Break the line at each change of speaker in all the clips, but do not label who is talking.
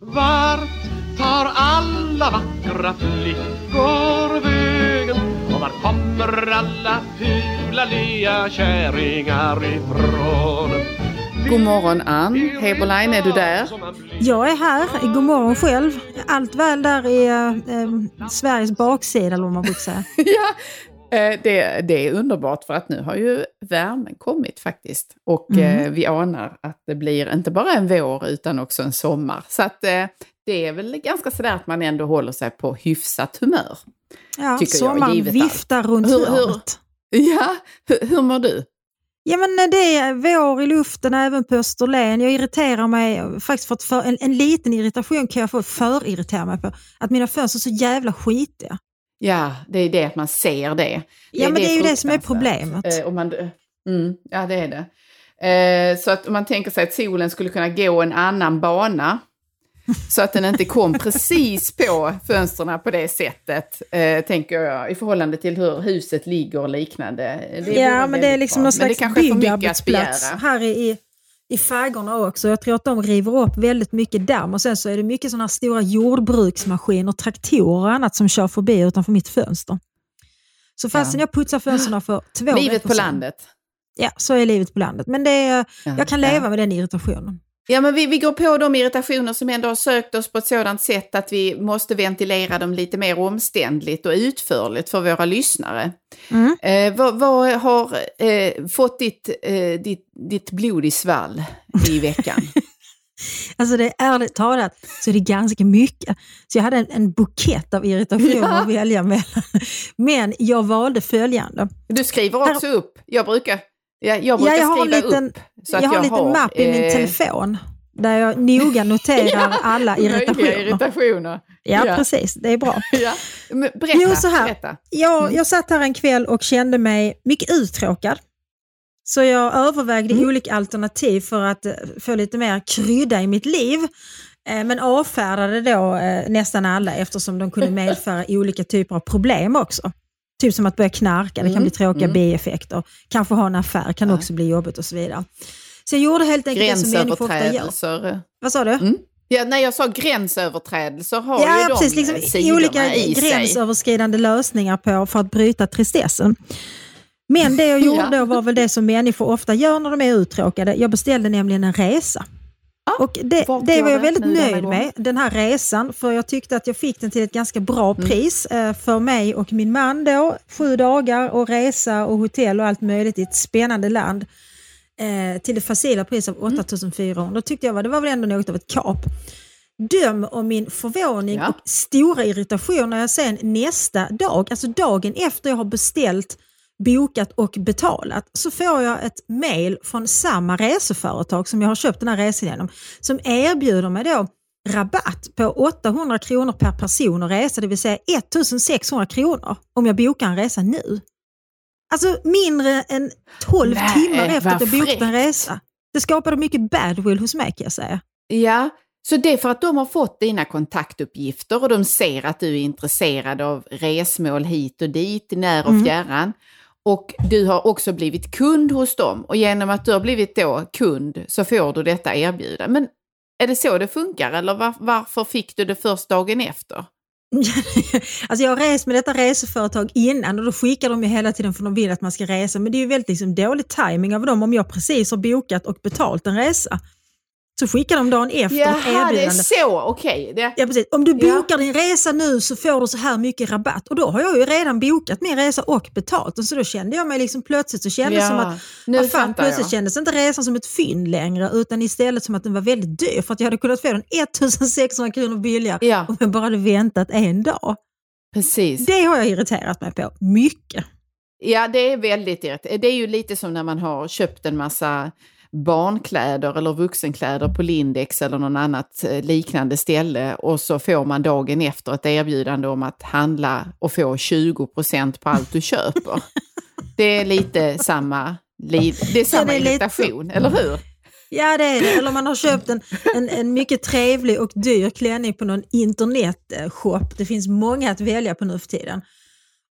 Vart tar alla vackra flickor vägen? Och var kommer alla fula lya kärringar ifrån?
God morgon Ann Heberlein, är du där?
Jag är här. God morgon själv. Allt väl där i eh, Sveriges baksida eller vad man brukar säga.
ja, eh, det, det, är underbart för att nu har ju värmen kommit faktiskt. Och mm. eh, vi anar att det blir inte bara en vår utan också en sommar. Så att eh, det är väl ganska sådär att man ändå håller sig på hyfsat humör.
Ja, sommaren viftar allt. runt
hur, hörnet. Ja, hur, hur mår du?
Ja men det är vår i luften även på Österlen. Jag irriterar mig faktiskt för att för, en, en liten irritation kan jag få för irritera mig på. Att mina fönster är så jävla skitiga.
Ja, det är det att man ser det.
Ja, men det är, det är ju det som är problemet.
Eh, man, mm, ja, det är det. Eh, så att om man tänker sig att solen skulle kunna gå en annan bana så att den inte kom precis på fönstren på det sättet, eh, tänker jag, i förhållande till hur huset ligger och liknande.
ja, men det är liksom bra. någon slags byggarbetsplats här i, i fägorna också. Jag tror att de river upp väldigt mycket damm och sen så är det mycket sådana stora jordbruksmaskiner, traktorer och annat som kör förbi utanför mitt fönster. Så fastän ja. jag putsar fönstren för två
Livet på landet.
Ja, så är livet på landet. Men det är, ja, jag kan leva ja. med den irritationen.
Ja, men vi, vi går på de irritationer som ändå har sökt oss på ett sådant sätt att vi måste ventilera dem lite mer omständligt och utförligt för våra lyssnare. Mm. Eh, vad, vad, har eh, fått ditt, eh, ditt, ditt blod i svall i veckan?
Alltså det är ärligt talat så är det ganska mycket. Så jag hade en, en bukett av irritationer ja. att välja mellan. Men jag valde följande.
Du skriver också Här... upp. Jag brukar Ja, jag brukar ja, jag skriva liten, upp. Så
jag, jag har en liten mapp i min eh, telefon där jag noga noterar ja, alla irritationer.
irritationer.
Ja, ja, precis. Det är bra.
Ja. Berätta, jo, så här, berätta.
Jag, mm. jag satt här en kväll och kände mig mycket uttråkad. Så jag övervägde mm. olika alternativ för att eh, få lite mer krydda i mitt liv. Eh, men avfärdade då nästan alla eftersom de kunde medföra olika typer av problem också. Typ som att börja knarka, det kan bli mm, tråkiga mm. bieffekter. Kanske ha en affär kan ja. också bli jobbigt och så vidare. Så jag gjorde helt enkelt det som människor ofta gör. Vad sa du? Mm.
Ja, när jag sa gränsöverträdelser har
ja,
ju de
precis, liksom olika i gränsöverskridande sig. lösningar på för att bryta tristessen. Men det jag gjorde ja. då var väl det som människor ofta gör när de är uttråkade. Jag beställde nämligen en resa. Och det, det var jag väldigt nöjd med, den här resan, för jag tyckte att jag fick den till ett ganska bra mm. pris eh, för mig och min man då. Sju dagar och resa och hotell och allt möjligt i ett spännande land eh, till det facila priset av 8400. Mm. Då tyckte jag att det var väl ändå något av ett kap. Döm om min förvåning ja. och stora irritation när jag sen nästa dag, alltså dagen efter jag har beställt bokat och betalat så får jag ett mail från samma reseföretag som jag har köpt den här resan genom som erbjuder mig då rabatt på 800 kronor per person och resa, det vill säga 1600 kronor om jag bokar en resa nu. Alltså mindre än 12 Nej, timmar efter att jag bokat en resa. Det skapade mycket badwill hos mig kan jag säga.
Ja, så det är för att de har fått dina kontaktuppgifter och de ser att du är intresserad av resmål hit och dit, när och mm. Och du har också blivit kund hos dem och genom att du har blivit då kund så får du detta erbjudande. Men är det så det funkar eller var, varför fick du det först dagen efter?
alltså jag har rest med detta reseföretag innan och då skickar de ju hela tiden för de vill att man ska resa. Men det är ju väldigt liksom dålig timing av dem om jag precis har bokat och betalt en resa. Så skickar de dagen efter
Jaha, ett erbjudande. det är så, okej. Okay.
Ja, precis. Om du bokar ja. din resa nu så får du så här mycket rabatt. Och då har jag ju redan bokat min resa och betalt. Och så då kände jag mig liksom plötsligt så kändes ja. som att, nu vad fan, plötsligt jag. kändes inte resan som ett fynd längre utan istället som att den var väldigt dyr för att jag hade kunnat få den 1600 kronor billigare ja. om jag bara hade väntat en dag.
Precis.
Det har jag irriterat mig på, mycket.
Ja, det är väldigt irriterande. Det är ju lite som när man har köpt en massa barnkläder eller vuxenkläder på Lindex eller någon annat eh, liknande ställe och så får man dagen efter ett erbjudande om att handla och få 20% på allt du köper. Det är lite samma, det är samma ja, irritation, lite... eller hur?
Ja det är det, eller man har köpt en, en, en mycket trevlig och dyr klänning på någon internetshop. Det finns många att välja på nu för tiden.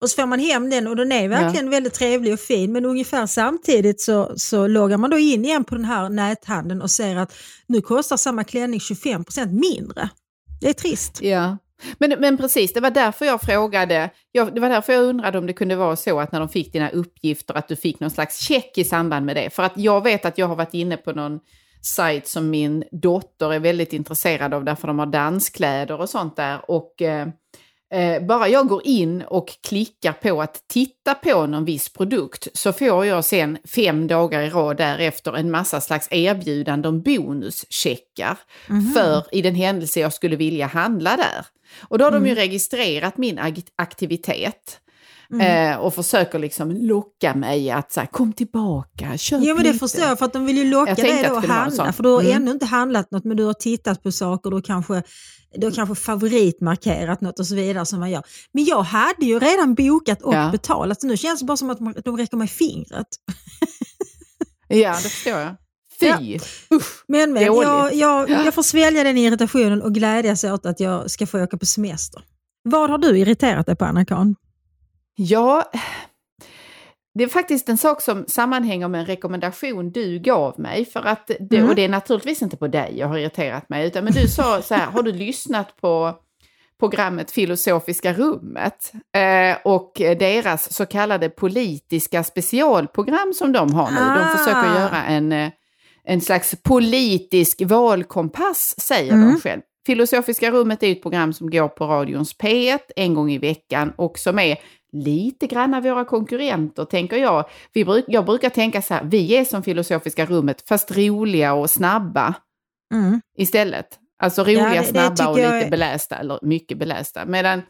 Och så får man hem den och den är verkligen ja. väldigt trevlig och fin men ungefär samtidigt så, så loggar man då in igen på den här näthandeln och ser att nu kostar samma klänning 25% mindre. Det är trist.
Ja. Men, men precis, det var därför jag frågade, jag, det var därför jag undrade om det kunde vara så att när de fick dina uppgifter att du fick någon slags check i samband med det. För att jag vet att jag har varit inne på någon sajt som min dotter är väldigt intresserad av därför de har danskläder och sånt där. Och eh, bara jag går in och klickar på att titta på någon viss produkt så får jag sen fem dagar i rad därefter en massa slags erbjudanden om bonuscheckar mm. för i den händelse jag skulle vilja handla där. Och då har mm. de ju mm. registrerat min aktivitet. Mm. Eh, och försöker liksom locka mig att så här, kom tillbaka, köp
Jo men det lite. förstår jag, för att de vill ju locka dig då att handla. För du har mm. ännu inte handlat något men du har tittat på saker, du kanske, du har kanske favoritmarkerat något och så vidare som man gör. Men jag hade ju redan bokat och ja. betalat så nu känns det bara som att de räcker mig fingret.
ja, det förstår jag. Fy! Ja.
Usch, men men, jag, jag, jag får svälja den irritationen och glädjas åt att jag ska få åka på semester. Vad har du irriterat dig på, Anna-Karin?
Ja, det är faktiskt en sak som sammanhänger med en rekommendation du gav mig. För att mm. Och det är naturligtvis inte på dig jag har irriterat mig, utan men du sa så här, har du lyssnat på programmet Filosofiska rummet eh, och deras så kallade politiska specialprogram som de har nu. Ah. De försöker göra en, eh, en slags politisk valkompass, säger mm. de själv. Filosofiska rummet är ett program som går på radions P1 en gång i veckan och som är lite grann våra konkurrenter, tänker jag. Vi bruk, jag brukar tänka så här, vi är som Filosofiska rummet, fast roliga och snabba mm. istället. Alltså roliga, ja, det, snabba det och lite jag... belästa, eller mycket belästa. Medan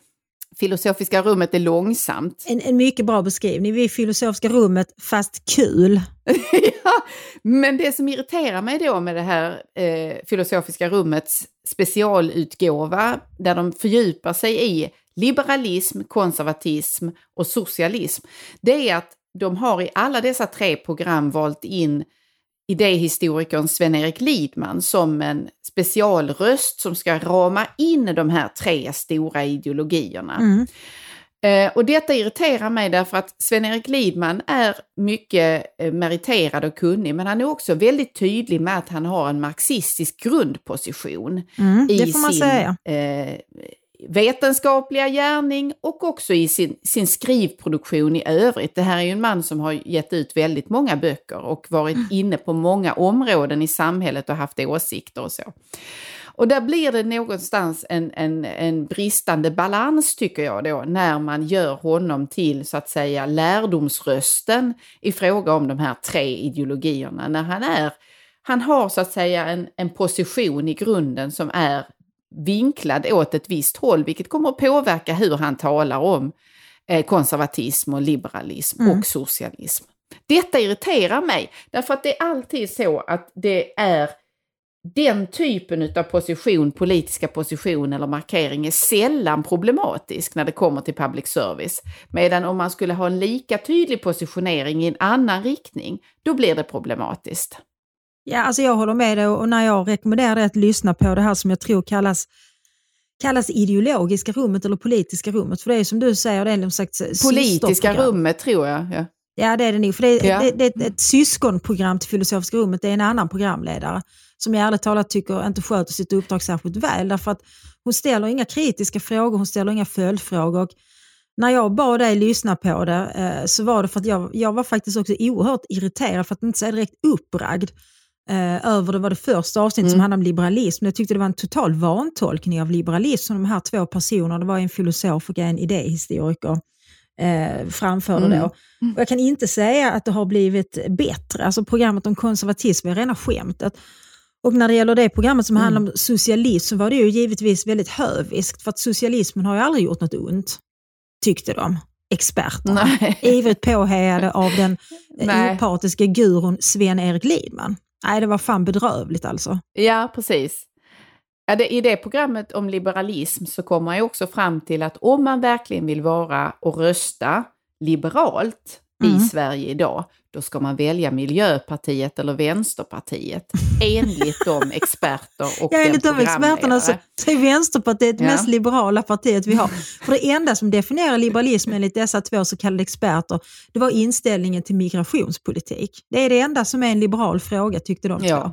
Filosofiska rummet är långsamt.
En, en mycket bra beskrivning. Vi är Filosofiska rummet, fast kul.
ja, men det som irriterar mig då med det här eh, Filosofiska rummets specialutgåva, där de fördjupar sig i liberalism, konservatism och socialism, det är att de har i alla dessa tre program valt in idéhistorikern Sven-Erik Lidman som en specialröst som ska rama in de här tre stora ideologierna. Mm. Eh, och detta irriterar mig därför att Sven-Erik Lidman är mycket eh, meriterad och kunnig men han är också väldigt tydlig med att han har en marxistisk grundposition mm, i sin eh, vetenskapliga gärning och också i sin, sin skrivproduktion i övrigt. Det här är ju en man som har gett ut väldigt många böcker och varit mm. inne på många områden i samhället och haft åsikter och så. Och där blir det någonstans en, en, en bristande balans tycker jag då när man gör honom till så att säga lärdomsrösten i fråga om de här tre ideologierna. När han är han har så att säga en, en position i grunden som är vinklad åt ett visst håll, vilket kommer att påverka hur han talar om eh, konservatism och liberalism mm. och socialism. Detta irriterar mig, därför att det är alltid så att det är den typen av position, politiska position eller markering är sällan problematisk när det kommer till public service. Medan om man skulle ha en lika tydlig positionering i en annan riktning, då blir det problematiskt.
Ja, alltså jag håller med dig och när jag rekommenderar dig att lyssna på det här som jag tror kallas kallas ideologiska rummet eller politiska rummet. För det är som du säger, det är någon slags
Politiska rummet tror jag. Ja.
ja, det är det nog. För det är, ja. det, det är ett syskonprogram till Filosofiska rummet. Det är en annan programledare som jag ärligt talat tycker inte sköter sitt uppdrag särskilt väl. Därför att hon ställer inga kritiska frågor, hon ställer inga följdfrågor. Och när jag bad dig lyssna på det eh, så var det för att jag, jag var faktiskt också oerhört irriterad, för att inte säga direkt uppragd eh, över, det var det första avsnittet mm. som handlade om liberalism. Jag tyckte det var en total vantolkning av liberalism som de här två personerna, det var en filosof och en idéhistoriker, eh, framförde mm. då. Och jag kan inte säga att det har blivit bättre. Alltså programmet om konservatism är rena skämtet. Och när det gäller det programmet som mm. handlar om socialism var det ju givetvis väldigt höviskt, för att socialismen har ju aldrig gjort något ont, tyckte de experterna. Ivrigt påhejade av den opartiska gurun Sven-Erik Lidman. Nej, det var fan bedrövligt alltså.
Ja, precis. Ja, det, I det programmet om liberalism så kommer jag också fram till att om man verkligen vill vara och rösta liberalt mm. i Sverige idag, då ska man välja Miljöpartiet eller Vänsterpartiet. Enligt de experter och ja, enligt de experterna så,
är Vänsterpartiet det ja. mest liberala partiet vi har. För det enda som definierar liberalism enligt dessa två så kallade experter, det var inställningen till migrationspolitik. Det är det enda som är en liberal fråga tyckte de ja. två.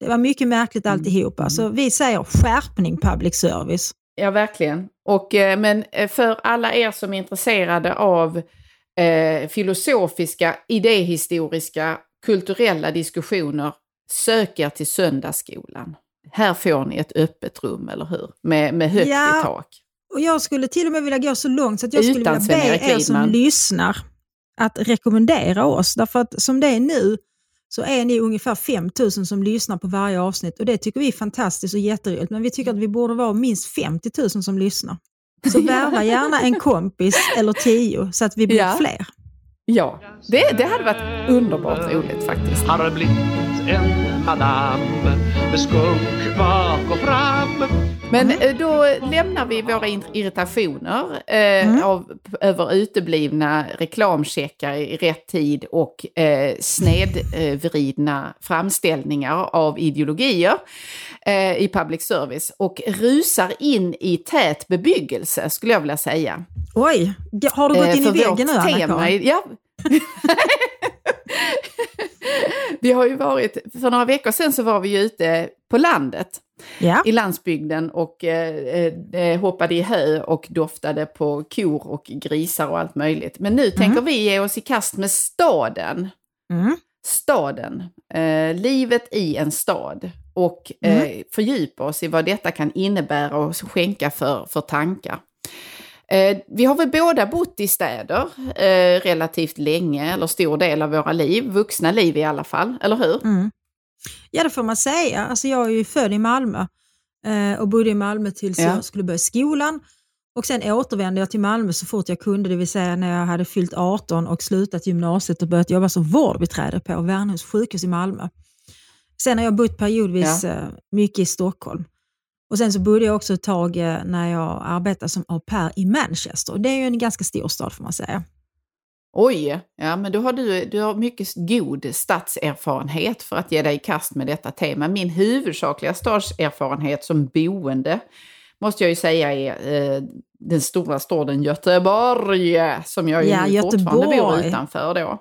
Det var mycket märkligt mm. alltihopa. Mm. Så vi säger skärpning public service.
Ja, verkligen. Och, eh, men eh, för alla er som är intresserade av eh, filosofiska, idéhistoriska, kulturella diskussioner, sök er till söndagsskolan. Här får ni ett öppet rum, eller hur? Med, med högt ja, i tak.
Och jag skulle till och med vilja gå så långt så att jag Utan skulle vilja be er som lyssnar att rekommendera oss. Därför att som det är nu så är ni ungefär 5000 som lyssnar på varje avsnitt och det tycker vi är fantastiskt och jätteroligt. Men vi tycker att vi borde vara minst 50 000 som lyssnar. Så värva gärna en kompis eller tio så att vi blir ja. fler.
Ja, det, det hade varit underbart roligt faktiskt.
Har blivit en madam med skunk bak och fram.
Men mm. då lämnar vi våra irritationer eh, mm. av, över uteblivna reklamcheckar i rätt tid och eh, snedvridna framställningar av ideologier eh, i public service och rusar in i tät bebyggelse skulle jag vilja säga.
Oj, har du gått eh, in i väggen nu Anna
ja. vi har ju varit, för några veckor sedan så var vi ju ute på landet. Ja. i landsbygden och eh, eh, hoppade i hö och doftade på kor och grisar och allt möjligt. Men nu mm. tänker vi ge oss i kast med staden. Mm. Staden, eh, livet i en stad och eh, mm. fördjupa oss i vad detta kan innebära och skänka för, för tankar. Eh, vi har väl båda bott i städer eh, relativt länge, eller stor del av våra liv, vuxna liv i alla fall, eller hur? Mm.
Ja, det får man säga. Alltså, jag är ju född i Malmö eh, och bodde i Malmö tills ja. jag skulle börja skolan. Och sen återvände jag till Malmö så fort jag kunde, det vill säga när jag hade fyllt 18 och slutat gymnasiet och börjat jobba som vårdbiträde på Värnhems sjukhus i Malmö. Sen har jag bott periodvis ja. mycket i Stockholm. Och Sen så bodde jag också ett tag eh, när jag arbetade som au pair i Manchester. Det är ju en ganska stor stad får man säga.
Oj, ja men då har du, du har mycket god stadserfarenhet för att ge dig i kast med detta tema. Min huvudsakliga stadserfarenhet som boende måste jag ju säga är eh, den stora staden Göteborg, som jag ja, ju fortfarande bor utanför då.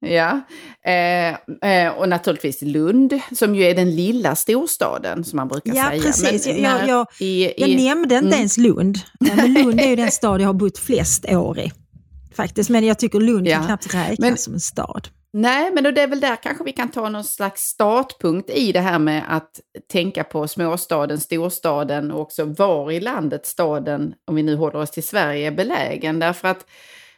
Ja, eh, eh, och naturligtvis Lund som ju är den lilla storstaden som man brukar
ja,
säga.
Precis. Men, jag, jag, i, jag i, nämnde inte mm. ens Lund, men Lund är ju den stad jag har bott flest år i. Faktiskt, men jag tycker Lund ja. kan knappt räknas men, som en stad.
Nej, men det är väl där kanske vi kan ta någon slags startpunkt i det här med att tänka på småstaden, storstaden och också var i landet staden, om vi nu håller oss till Sverige, är belägen. Därför att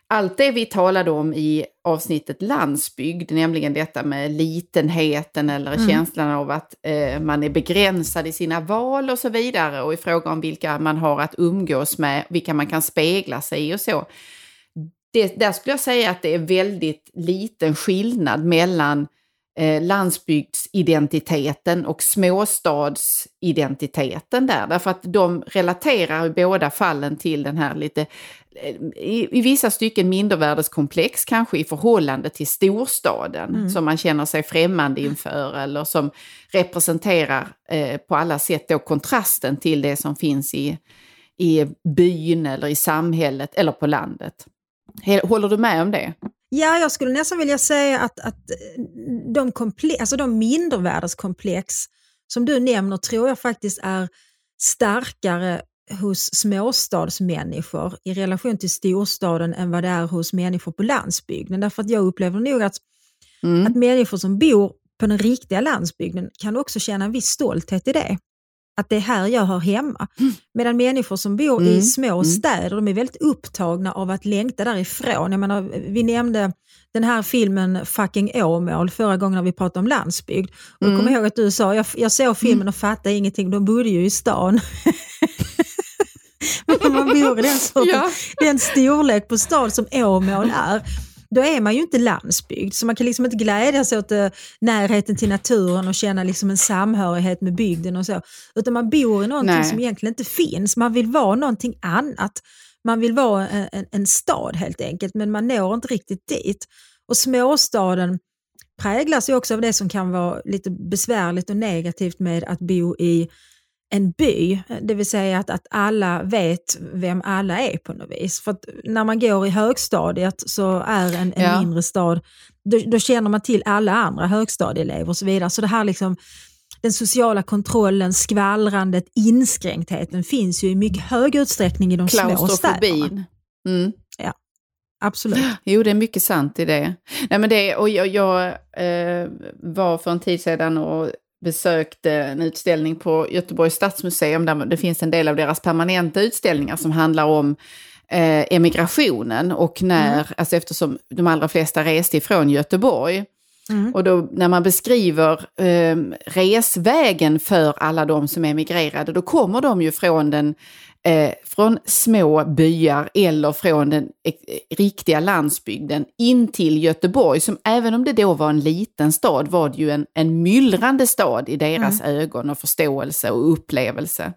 allt det vi talade om i avsnittet landsbygd, nämligen detta med litenheten eller mm. känslan av att eh, man är begränsad i sina val och så vidare och i fråga om vilka man har att umgås med, vilka man kan spegla sig i och så. Det, där skulle jag säga att det är väldigt liten skillnad mellan eh, landsbygdsidentiteten och småstadsidentiteten där. Därför att de relaterar i båda fallen till den här lite i, i vissa stycken mindervärdeskomplex kanske i förhållande till storstaden mm. som man känner sig främmande inför eller som representerar eh, på alla sätt då kontrasten till det som finns i, i byn eller i samhället eller på landet. Håller du med om det?
Ja, jag skulle nästan vilja säga att, att de, komple- alltså de mindervärdeskomplex som du nämner tror jag faktiskt är starkare hos småstadsmänniskor i relation till storstaden än vad det är hos människor på landsbygden. Därför att jag upplever nog att, mm. att människor som bor på den riktiga landsbygden kan också känna en viss stolthet i det. Att det är här jag hör hemma. Mm. Medan människor som bor mm. i små mm. städer, de är väldigt upptagna av att längta därifrån. Jag menar, vi nämnde den här filmen Fucking Åmål förra gången när vi pratade om landsbygd. Och mm. Jag kommer ihåg att du sa, jag, jag såg filmen mm. och fattade ingenting, de bodde ju i stan. Men om man bor i den, sorten, ja. den storlek på stad som Åmål är, då är man ju inte landsbygd. Så man kan liksom inte glädja sig åt uh, närheten till naturen och känna liksom en samhörighet med bygden och så. Utan man bor i någonting Nej. som egentligen inte finns. Man vill vara någonting annat. Man vill vara en, en stad helt enkelt, men man når inte riktigt dit. Och småstaden präglas ju också av det som kan vara lite besvärligt och negativt med att bo i en by, det vill säga att, att alla vet vem alla är på något vis. För när man går i högstadiet så är en, en ja. mindre stad, då, då, känner man till alla andra högstadieelever och så vidare. Så det här liksom, den sociala kontrollen, skvallrandet, inskränktheten finns ju i mycket hög utsträckning i de små städerna. Mm. Ja, absolut.
Jo, det är mycket sant i det. Nej, men det och jag, jag eh, var för en tid sedan och besökte en utställning på Göteborgs stadsmuseum där det finns en del av deras permanenta utställningar som handlar om eh, emigrationen och när, mm. alltså eftersom de allra flesta reste ifrån Göteborg. Mm. Och då när man beskriver eh, resvägen för alla de som emigrerade, då kommer de ju från den eh, från små byar eller från den riktiga landsbygden in till Göteborg, som även om det då var en liten stad var det ju en, en myllrande stad i deras mm. ögon och förståelse och upplevelse.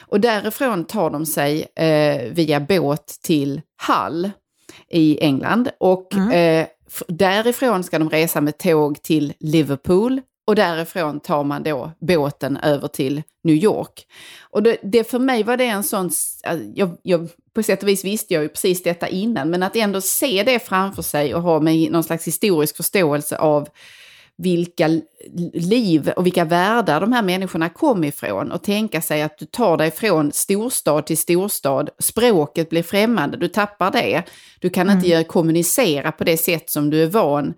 Och därifrån tar de sig eh, via båt till Hull i England och mm. eh, därifrån ska de resa med tåg till Liverpool och därifrån tar man då båten över till New York. Och det, det för mig var det en sån, jag, jag, på sätt och vis visste jag ju precis detta innan, men att ändå se det framför sig och ha med någon slags historisk förståelse av vilka liv och vilka världar de här människorna kom ifrån och tänka sig att du tar dig från storstad till storstad, språket blir främmande, du tappar det, du kan mm. inte kommunicera på det sätt som du är van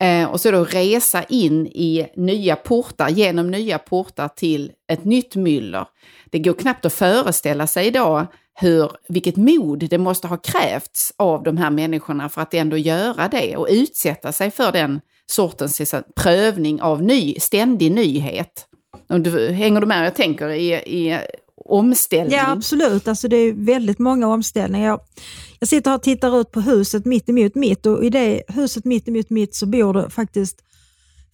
Eh, och så då resa in i nya portar, genom nya portar till ett nytt myller. Det går knappt att föreställa sig idag hur, vilket mod det måste ha krävts av de här människorna för att ändå göra det och utsätta sig för den sortens liksom, prövning av ny, ständig nyhet. Du, hänger du med jag tänker i, i omställning?
Ja absolut, alltså det är väldigt många omställningar. Jag, jag sitter här och tittar ut på huset mitt emot mitt och i det huset mitt emot mitt så bor det faktiskt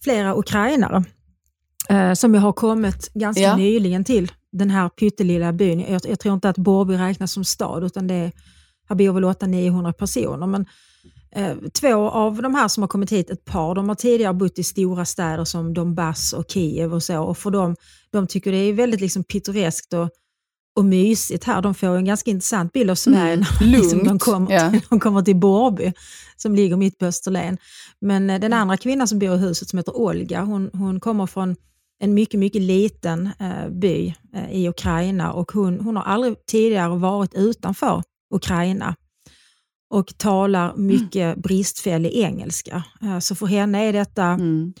flera ukrainare eh, som har kommit ganska ja. nyligen till den här pyttelilla byn. Jag, jag, tror inte att Borby räknas som stad utan det här bor väl 800-900 personer. Men, eh, två av de här som har kommit hit, ett par, de har tidigare bott i stora städer som Donbass och Kiev och så. Och för dem, de tycker det är väldigt liksom pittoreskt och och mysigt här. De får en ganska intressant bild av Sverige mm, när liksom de, kommer, ja. de kommer till Borby, som ligger mitt på Österlen. Men eh, den andra kvinnan som bor i huset, som heter Olga, hon, hon kommer från en mycket, mycket liten eh, by eh, i Ukraina och hon, hon har aldrig tidigare varit utanför Ukraina och talar mycket mm. bristfällig engelska. Eh, så för henne är detta, mm.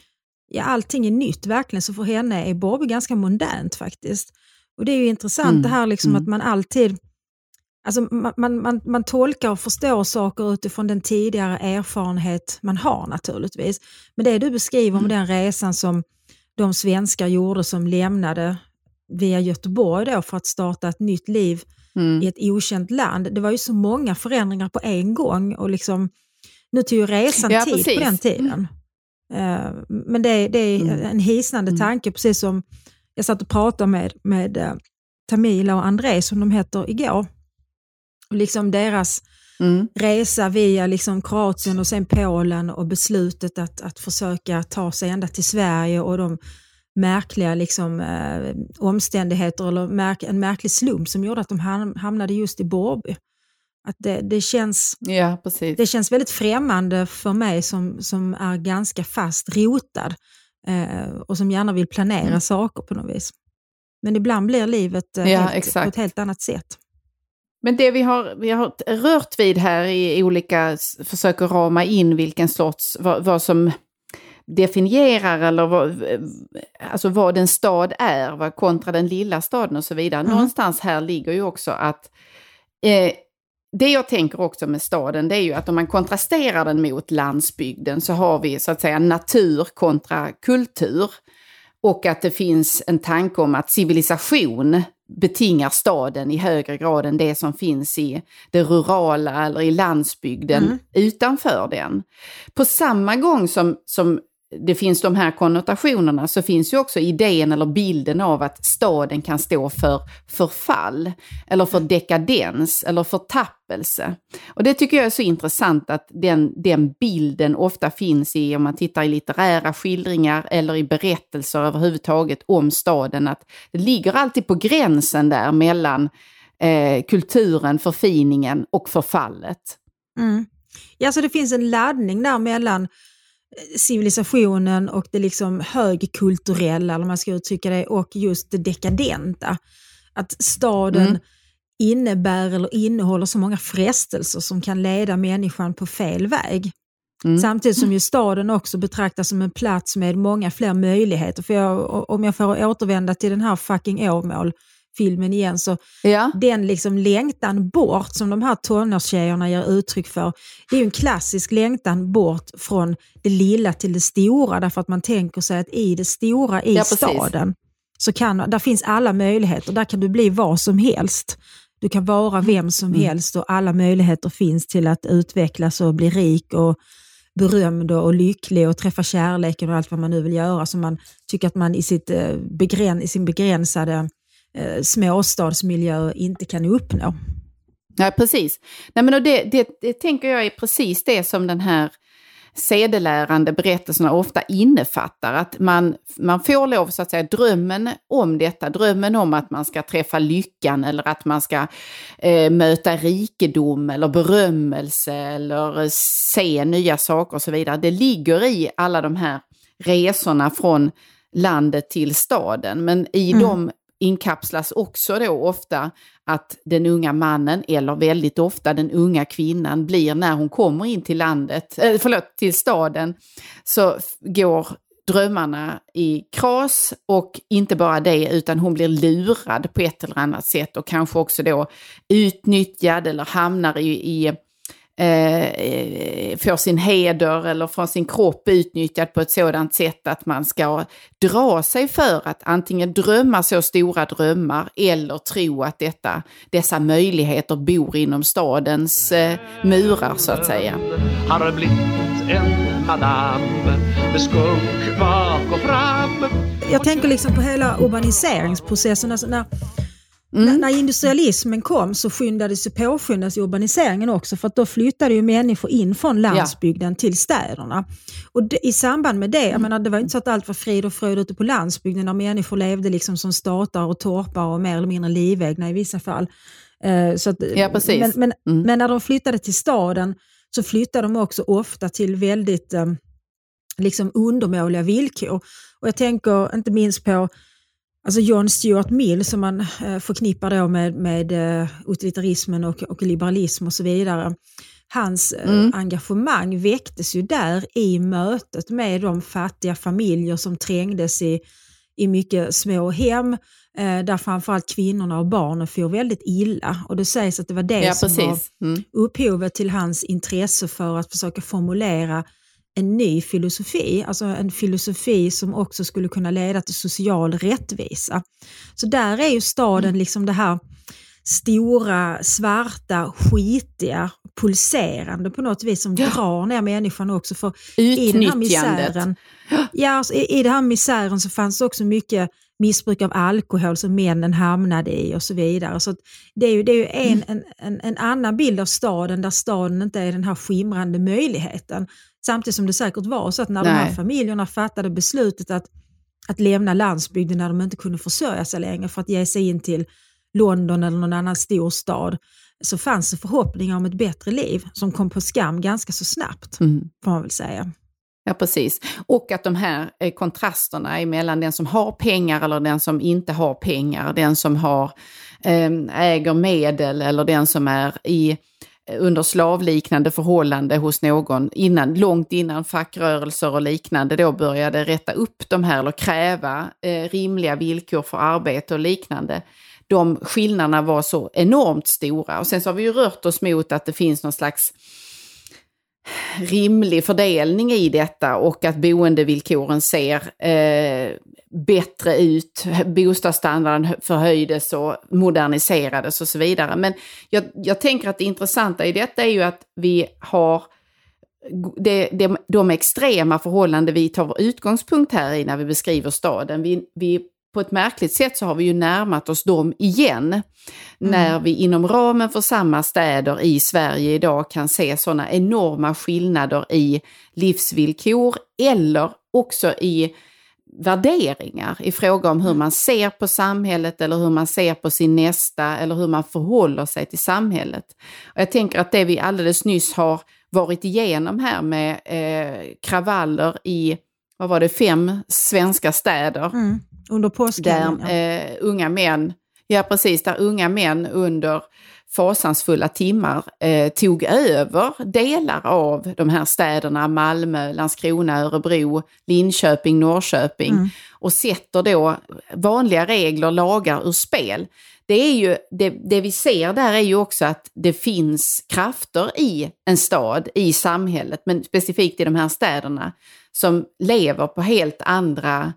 ja allting är nytt verkligen, så för henne är Borby ganska modernt faktiskt. Och Det är ju intressant mm. det här liksom mm. att man alltid Alltså man, man, man, tolkar och förstår saker utifrån den tidigare erfarenhet man har naturligtvis. Men det du beskriver om mm. den resan som de svenskar gjorde som lämnade via Göteborg då för att starta ett nytt liv mm. i ett okänt land. Det var ju så många förändringar på en gång och liksom, nu tog ju resan ja, tid precis. på den tiden. Uh, men det, det är mm. en hisnande mm. tanke, precis som jag satt och pratade med, med uh, Tamila och André, som de heter, igår. Och liksom deras mm. resa via liksom Kroatien och sen Polen och beslutet att, att försöka ta sig ända till Sverige och de märkliga liksom, eh, omständigheter eller märk en märklig slump som gjorde att de hamnade just i Borby. Att det, det, känns,
ja,
det känns väldigt främmande för mig som, som är ganska fast rotad eh, och som gärna vill planera mm. saker på något vis. Men ibland blir livet eh, ja, helt, på ett helt annat sätt.
Men det vi har, vi har rört vid här i olika försök att rama in vilken sorts, vad, vad som definierar eller vad, alltså vad en stad är vad, kontra den lilla staden och så vidare. Mm. Någonstans här ligger ju också att eh, det jag tänker också med staden det är ju att om man kontrasterar den mot landsbygden så har vi så att säga natur kontra kultur. Och att det finns en tanke om att civilisation betingar staden i högre grad än det som finns i det rurala eller i landsbygden mm. utanför den. På samma gång som, som det finns de här konnotationerna så finns ju också idén eller bilden av att staden kan stå för förfall eller för dekadens eller förtappelse. Och det tycker jag är så intressant att den, den bilden ofta finns i, om man tittar i litterära skildringar eller i berättelser överhuvudtaget om staden, att det ligger alltid på gränsen där mellan eh, kulturen, förfiningen och förfallet.
Mm. Ja, så det finns en laddning där mellan civilisationen och det liksom högkulturella, eller man ska uttrycka det, och just det dekadenta. Att staden mm. innebär eller innehåller så många frestelser som kan leda människan på fel väg. Mm. Samtidigt som ju staden också betraktas som en plats med många fler möjligheter. För jag, om jag får återvända till den här fucking Åmål, filmen igen, så ja. den liksom längtan bort som de här tonårstjejerna ger uttryck för, det är ju en klassisk längtan bort från det lilla till det stora, därför att man tänker sig att i det stora i ja, staden, så kan, där finns alla möjligheter, där kan du bli vad som helst. Du kan vara vem som mm. helst och alla möjligheter finns till att utvecklas och bli rik och berömd och lycklig och träffa kärleken och allt vad man nu vill göra som man tycker att man i, sitt, eh, begräns, i sin begränsade eh, småstadsmiljö inte kan uppnå.
Ja, precis. Nej, men det, det, det tänker jag är precis det som den här sedelärande berättelserna ofta innefattar. Att man, man får lov, så att säga, drömmen om detta, drömmen om att man ska träffa lyckan eller att man ska eh, möta rikedom eller berömmelse eller se nya saker och så vidare. Det ligger i alla de här resorna från landet till staden. Men i mm. de inkapslas också då ofta att den unga mannen, eller väldigt ofta den unga kvinnan, blir när hon kommer in till landet, äh, förlåt, till staden, så går drömmarna i kras och inte bara det utan hon blir lurad på ett eller annat sätt och kanske också då utnyttjad eller hamnar i, i eh, får sin heder eller får sin kropp utnyttjad på ett sådant sätt att man ska dra sig för att antingen drömma så stora drömmar eller tro att detta, dessa möjligheter bor inom stadens eh, murar så att säga. Har blivit en madame med skunk
bak och fram. Jag tänker liksom på hela urbaniseringsprocessen. Alltså när Mm. När industrialismen kom så skyndades påskyndas urbaniseringen också för att då flyttade ju människor in från landsbygden ja. till städerna. Och det, I samband med det, jag mm. menar, det var inte så att allt var frid och fröjd ute på landsbygden när människor levde liksom som statar och torpar och mer eller mindre livegna i vissa fall.
Uh, så att, ja, precis.
Men, men, mm. men, när de flyttade till staden så flyttade de också ofta till väldigt um, liksom undermåliga villkor. Och jag tänker inte minst på Alltså John Stuart Mill som man eh, förknippar då med, med eh, utilitarismen och, och liberalism och så vidare. Hans eh, mm. engagemang väcktes ju där i mötet med de fattiga familjer som trängdes i, i mycket små hem där framförallt kvinnorna och barnen får väldigt illa. Och det sägs att det var det ja, som precis. var mm. upphovet till hans intresse för att försöka formulera en ny filosofi, alltså en filosofi som också skulle kunna leda till social rättvisa. Så där är ju staden mm. liksom det här stora, svarta, skitiga, pulserande på något vis som ja. drar ner människan också. För i den här misären, ja, alltså, i, i den här misären så fanns det också mycket missbruk av alkohol som männen hamnade i och så vidare. Så det är ju, det är ju en, mm. en, en, en annan bild av staden där staden inte är den här skimrande möjligheten. Samtidigt som det säkert var så att när Nej. de här familjerna fattade beslutet att, att lämna landsbygden när de inte kunde försörja sig längre för att ge sig in till London eller någon annan stor stad så fanns det förhoppningar om ett bättre liv som kom på skam ganska så snabbt, mm. får man väl säga.
Ja, precis. Och att de här eh, kontrasterna mellan den som har pengar eller den som inte har pengar, den som har, eh, äger medel eller den som är i under slavliknande förhållande hos någon innan, långt innan fackrörelser och liknande då började rätta upp de här eller kräva eh, rimliga villkor för arbete och liknande. De skillnaderna var så enormt stora och sen så har vi ju rört oss mot att det finns någon slags rimlig fördelning i detta och att boendevillkoren ser eh, bättre ut, bostadsstandarden förhöjdes och moderniserades och så vidare. Men jag, jag tänker att det intressanta i detta är ju att vi har det, det, de extrema förhållanden vi tar vår utgångspunkt här i när vi beskriver staden. Vi, vi, på ett märkligt sätt så har vi ju närmat oss dem igen. Mm. När vi inom ramen för samma städer i Sverige idag kan se sådana enorma skillnader i livsvillkor eller också i värderingar i fråga om hur mm. man ser på samhället eller hur man ser på sin nästa eller hur man förhåller sig till samhället. Och jag tänker att det vi alldeles nyss har varit igenom här med eh, kravaller i, vad var det, fem svenska städer. Mm.
Under påskhelgen.
Där eh, unga män, ja precis, där unga män under fasansfulla timmar eh, tog över delar av de här städerna, Malmö, Landskrona, Örebro, Linköping, Norrköping mm. och sätter då vanliga regler, lagar ur spel. Det, är ju, det, det vi ser där är ju också att det finns krafter i en stad, i samhället, men specifikt i de här städerna, som lever på helt andra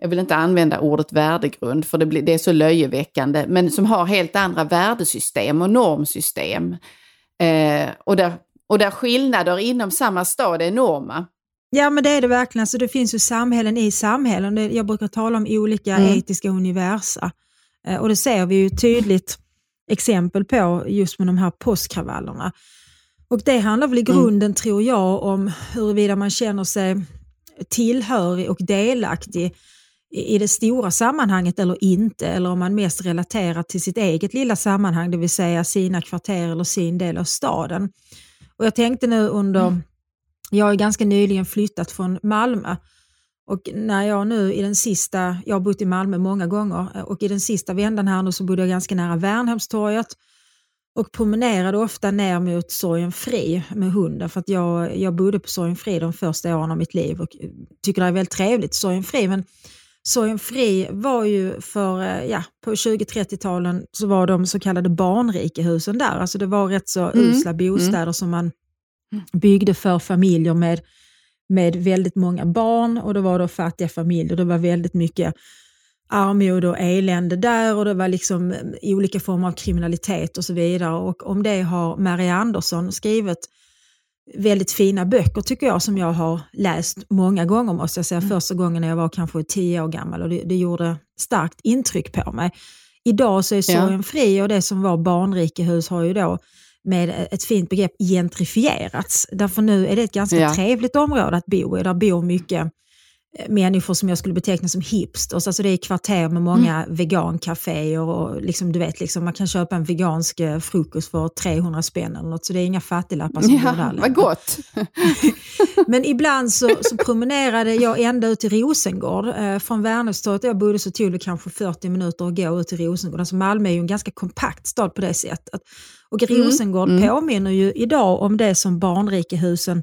jag vill inte använda ordet värdegrund för det, blir, det är så löjeväckande, men som har helt andra värdesystem och normsystem. Eh, och, där, och där skillnader inom samma stad är enorma.
Ja men det är det verkligen, alltså, det finns ju samhällen i samhällen. Jag brukar tala om olika mm. etiska universa. Eh, och det ser vi ju tydligt exempel på just med de här påskkravallerna. Och det handlar väl i mm. grunden, mm. tror jag, om huruvida man känner sig tillhörig och delaktig i det stora sammanhanget eller inte, eller om man mest relaterar till sitt eget lilla sammanhang, det vill säga sina kvarter eller sin del av staden. Och Jag tänkte nu under, mm. jag har ganska nyligen flyttat från Malmö och när jag nu i den sista, jag har bott i Malmö många gånger och i den sista vändan här nu så bodde jag ganska nära Värnhemstorget och promenerade ofta ner mot Sorgenfri med hunden för att jag, jag bodde på Sorgenfri de första åren av mitt liv och tycker det är väldigt trevligt Sorgenfri men Sorgenfri var ju för, eh, ja, på 20-30-talen så var de så kallade barnrikehusen där. Alltså det var rätt så mm. usla bostäder mm. som man byggde för familjer med, med väldigt många barn och det var då fattiga familjer. Det var väldigt mycket armod och elände där och det var liksom eh, olika former av kriminalitet och så vidare. Och om det har Maria Andersson skrivit väldigt fina böcker tycker jag som jag har läst många gånger måste jag säga. Mm. Första gången när jag var kanske tio år gammal och det, det gjorde starkt intryck på mig. Idag så är sorgen ja. fri och det som var barnrikehus har ju då med ett fint begrepp gentrifierats. Därför nu är det ett ganska ja. trevligt område att bo i. Där bor mycket människor som jag skulle beteckna som hipsters. Alltså det är kvarter med många mm. vegankaféer och liksom, du vet, liksom, man kan köpa en vegansk eh, frukost för 300 spänn eller något, så det är inga fattiglappar som
ja, där Vad gott!
Men ibland så, så promenerade jag ända ut till Rosengård. Eh, från Värnhemstorget där jag bodde så tog det kanske 40 minuter att gå ut till Rosengård. Alltså Malmö är ju en ganska kompakt stad på det sättet. Och mm. Rosengård mm. påminner ju idag om det som barnrikehusen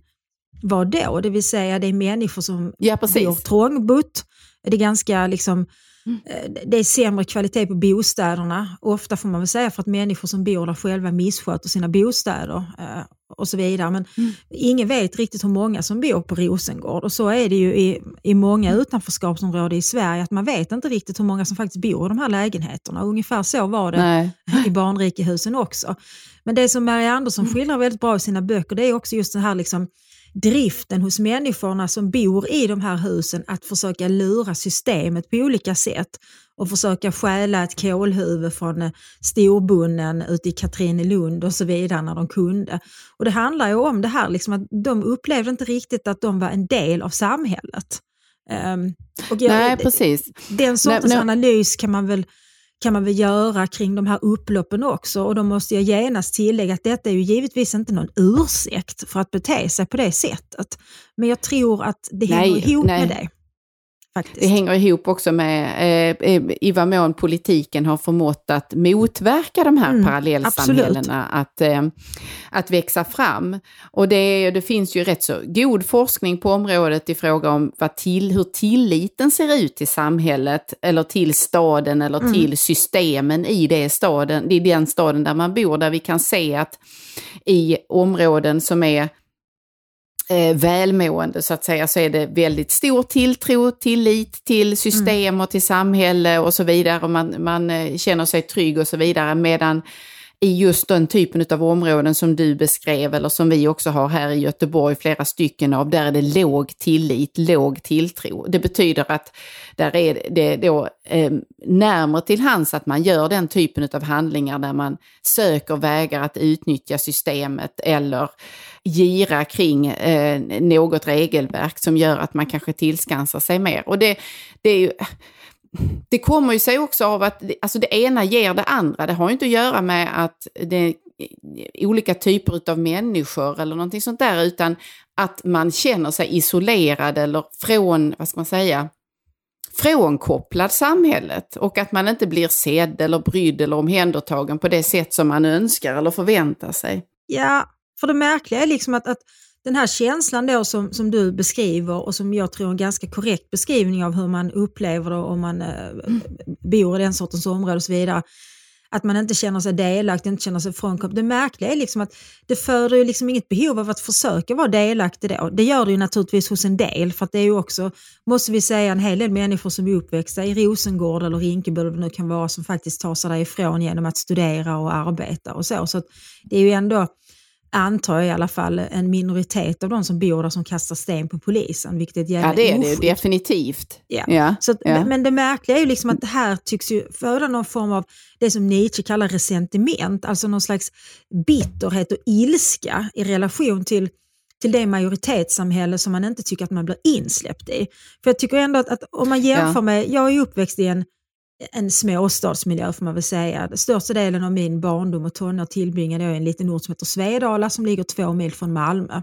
var då. Det vill säga det är människor som ja, bor trångbott. Det är ganska liksom, mm. Eh, det är sämre kvalitet på bostäderna. Ofta får man väl säga för att människor som bor där själva missköter sina bostäder eh, och så vidare. Men mm. ingen vet riktigt hur många som bor på Rosengård och så är det ju i, i många mm. utanförskapsområden i Sverige att man vet inte riktigt hur många som faktiskt bor i de här lägenheterna. Ungefär så var det Nej. i barnrikehusen också. Men det som Maria Andersson skildrar väldigt bra i sina böcker det är också just det här liksom, driften hos människorna som bor i de här husen att försöka lura systemet på olika sätt och försöka stjäla ett kolhuvud från eh, storbunnen ute i Katrinelund och så vidare när de kunde. Och Det handlar ju om det här liksom att de upplevde inte riktigt att de var en del av samhället. Um,
jag, Nej, precis.
Den sortens Nej, analys kan man väl kan man väl göra kring de här upploppen också och då måste jag genast tillägga att detta är ju givetvis inte någon ursäkt för att bete sig på det sättet. Men jag tror att det hänger nej, ihop nej. med det.
Faktiskt. Det hänger ihop också med eh, eh, i vad mån politiken har förmått att motverka de här mm, parallellsamhällena att, eh, att växa fram. Och det, det finns ju rätt så god forskning på området i fråga om vad till, hur tilliten ser ut till samhället eller till staden eller mm. till systemen i, det staden, i den staden där man bor. Där vi kan se att i områden som är eh, välmående så att säga så är det väldigt stor tilltro, tillit till system och till samhälle och så vidare. Och man, man eh, känner sig trygg och så vidare. Medan i just den typen av områden som du beskrev eller som vi också har här i Göteborg, flera stycken av, där är det låg tillit, låg tilltro. Det betyder att där är det då eh, närmare till hands att man gör den typen av handlingar där man söker vägar att utnyttja systemet eller gira kring eh, något regelverk som gör att man kanske tillskansar sig mer. Och det, det är ju det kommer ju sig också av att alltså det ena ger det andra. Det har ju inte att göra med att det är olika typer av människor eller någonting sånt där, utan att man känner sig isolerad eller från, vad ska man säga, frånkopplad samhället och att man inte blir sedd eller brydd eller omhändertagen på det sätt som man önskar eller förväntar sig.
Ja, för det märkliga är liksom att, att den här känslan då som, som du beskriver och som jag tror är en ganska korrekt beskrivning av hur man upplever det om man eh, bor i den sortens område och så vidare. Att man inte känner sig delaktig, inte känner sig frånkopplad. Det märkliga är liksom att det föder ju liksom inget behov av att försöka vara delaktig då. Det gör det ju naturligtvis hos en del, för att det är ju också, måste vi säga, en hel del människor som är uppväxta i Rosengård eller Rinkeby eller nu kan vara, som faktiskt tar sig därifrån genom att studera och arbeta och så. Så det är ju ändå antar jag i alla fall, en minoritet av de som bor där som kastar sten på polisen. Vilket är ett
jävla Ja, det är det definitivt.
Ja. ja. Så att, ja. Men det märkliga är ju liksom att det här tycks ju föda någon form av det som Nietzsche kallar resentiment, alltså någon slags bitterhet och ilska i relation till till det majoritetssamhälle som man inte tycker att man blir insläppt i. För jag tycker ändå att, att om man jämför ja. med, jag är uppväxt i en en småstadsmiljö får man väl säga. Största delen av min barndom och tonår tillbringade jag i en liten ort som heter Svedala som ligger två mil från Malmö.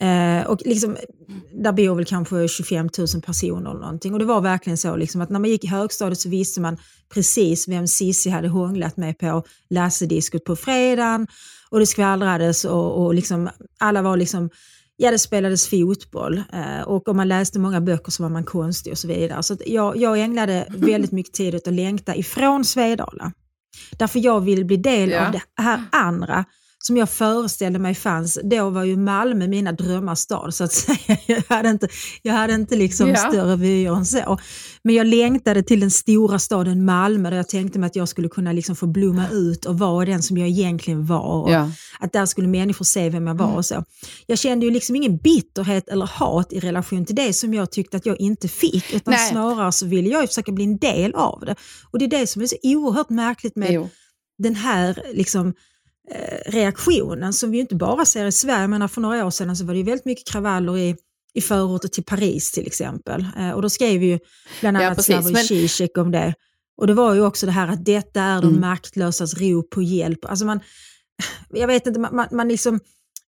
Eh, och liksom, där bor väl kanske 25 000 personer eller någonting. Och det var verkligen så liksom, att när man gick i högstadiet så visste man precis vem Sissi hade hånglat med på Lasse-diskot på fredagen. Och det skvallrades och, och liksom, alla var liksom Ja, det spelades fotboll eh, och om man läste många böcker så var man konstig och så vidare. Så jag, jag ägnade väldigt mycket tid åt att längta ifrån Svedala. Därför jag vill bli del ja. av det här andra som jag föreställde mig fanns, då var ju Malmö mina drömmars stad så att säga. Jag hade inte, jag hade inte liksom ja. större vyer än så. Men jag längtade till den stora staden Malmö där jag tänkte mig att jag skulle kunna liksom få blomma ut och vara den som jag egentligen var. Ja. Att där skulle människor se vem jag var mm. och så. Jag kände ju liksom ingen bitterhet eller hat i relation till det som jag tyckte att jag inte fick, utan Nej. snarare så ville jag försöka bli en del av det. Och det är det som är så oerhört märkligt med jo. den här liksom, reaktionen som vi inte bara ser i Sverige. Men för några år sedan så var det väldigt mycket kravaller i, i förorter till Paris till exempel. Eh, och då skrev ju bland annat ja, Slavoj men... Zizek om det. Och det var ju också det här att detta är de mm. maktlösas rop på hjälp. Alltså man, jag vet inte, man, man, liksom,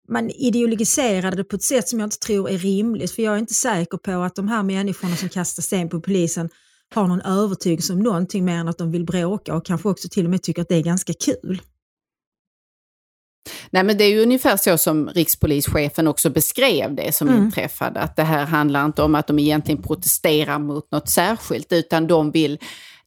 man ideologiserade det på ett sätt som jag inte tror är rimligt. För jag är inte säker på att de här människorna som kastar sten på polisen har någon övertygelse om någonting mer än att de vill bråka och kanske också till och med tycker att det är ganska kul.
Nej men det är ju ungefär så som rikspolischefen också beskrev det som mm. inträffade. Att det här handlar inte om att de egentligen protesterar mot något särskilt utan de vill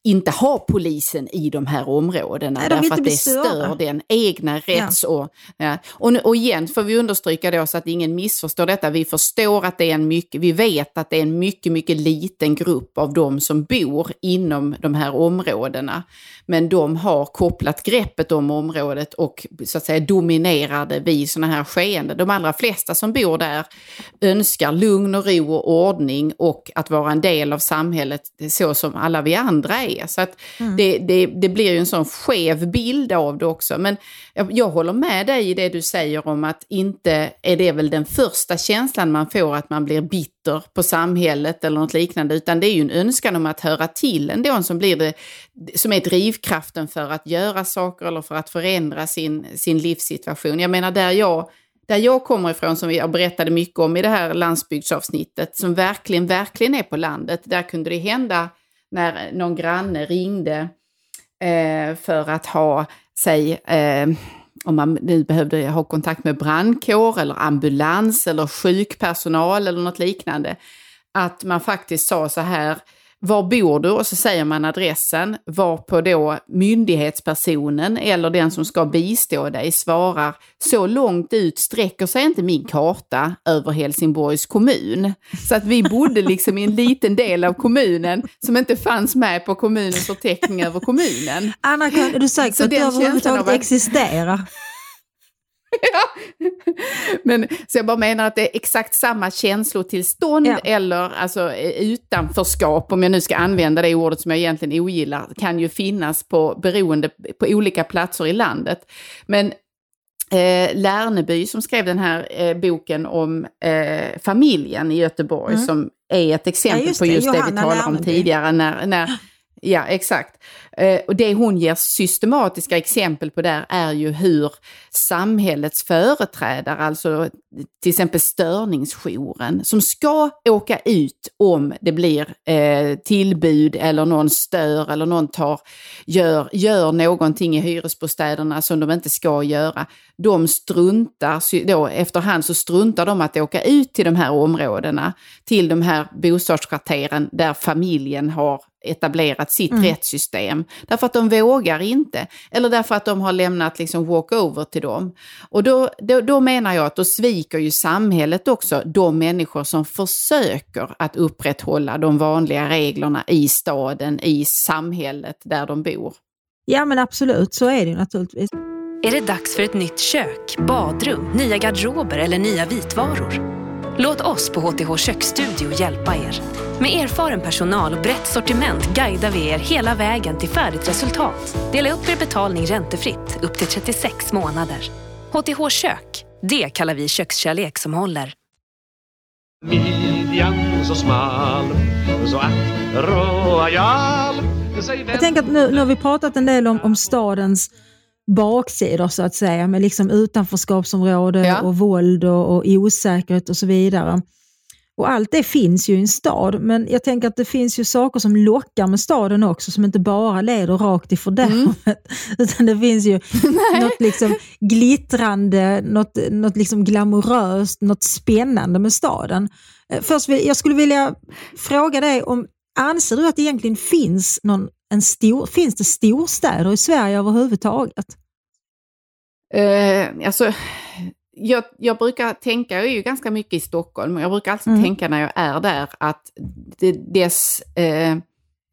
inte ha polisen i de här områdena Nej, de därför att det stör den egna rätts... Och, ja. och, och igen får vi understryka då så att ingen missförstår detta. Vi förstår att det är en mycket, vi vet att det är en mycket, mycket liten grupp av de som bor inom de här områdena. Men de har kopplat greppet om området och så att säga dominerar det vid sådana här skeenden. De allra flesta som bor där önskar lugn och ro och ordning och att vara en del av samhället så som alla vi andra är det. Så att mm. det, det, det, blir ju en sån skev bild av det också. Men jag, jag, håller med dig i det du säger om att inte är det väl den första känslan man får att man blir bitter på samhället eller något liknande, utan det är ju en önskan om att höra till ändå som blir det, som är drivkraften för att göra saker eller för att förändra sin, sin livssituation. Jag menar där jag där jag kommer ifrån, som jag berättade mycket om i det här landsbygdsavsnittet, som verkligen, verkligen är på landet, där kunde det hända när någon granne ringde eh, för att ha, säg, eh, om man nu behövde ha kontakt med brandkår eller ambulans eller sjukpersonal eller något liknande, att man faktiskt sa så här, var bor du? Och så säger man adressen, varpå då myndighetspersonen eller den som ska bistå dig svarar, så långt ut sträcker sig inte min karta över Helsingborgs kommun. Så att vi bodde liksom i en liten del av kommunen som inte fanns med på kommunens förteckning över kommunen.
Anna, är du säker på att du överhuvudtaget existerar?
ja. Men, så jag bara menar att det är exakt samma känslotillstånd ja. eller alltså, utanförskap, om jag nu ska använda det ordet som jag egentligen ogillar, kan ju finnas på, beroende på olika platser i landet. Men eh, Lärneby som skrev den här eh, boken om eh, familjen i Göteborg mm. som är ett exempel ja, på just det, det vi talade om tidigare. När, när, ja, exakt. Eh, och det hon ger systematiska exempel på där är ju hur samhällets företrädare, alltså till exempel störningsjouren, som ska åka ut om det blir eh, tillbud eller någon stör eller någon tar, gör, gör någonting i hyresbostäderna som de inte ska göra. De struntar, då efterhand så struntar de att åka ut till de här områdena, till de här bostadskvarteren där familjen har etablerat sitt mm. rättssystem. Därför att de vågar inte. Eller därför att de har lämnat liksom walkover till dem. Och då, då, då menar jag att då sviker ju samhället också de människor som försöker att upprätthålla de vanliga reglerna i staden, i samhället där de bor.
Ja men absolut, så är det naturligtvis.
Är det dags för ett nytt kök, badrum, nya garderober eller nya vitvaror? Låt oss på HTH Köksstudio hjälpa er. Med erfaren personal och brett sortiment guidar vi er hela vägen till färdigt resultat. Dela upp er betalning räntefritt upp till 36 månader. HTH Kök, det kallar vi kökskärlek som håller.
Midjan så smal, så ack royal.
Jag tänker att nu, nu har vi pratat en del om, om stadens baksidor så att säga, med liksom utanförskapsområde ja. och våld och, och osäkerhet och så vidare. Och allt det finns ju i en stad, men jag tänker att det finns ju saker som lockar med staden också, som inte bara leder rakt i fördärvet. Mm. Utan det finns ju något liksom glittrande, något, något liksom glamoröst, något spännande med staden. Eh, först, jag skulle vilja fråga dig om, anser du att det egentligen finns någon en stor, finns det storstäder i Sverige överhuvudtaget?
Eh, alltså, jag, jag, brukar tänka, jag är ju ganska mycket i Stockholm, jag brukar alltid mm. tänka när jag är där att det, dess eh,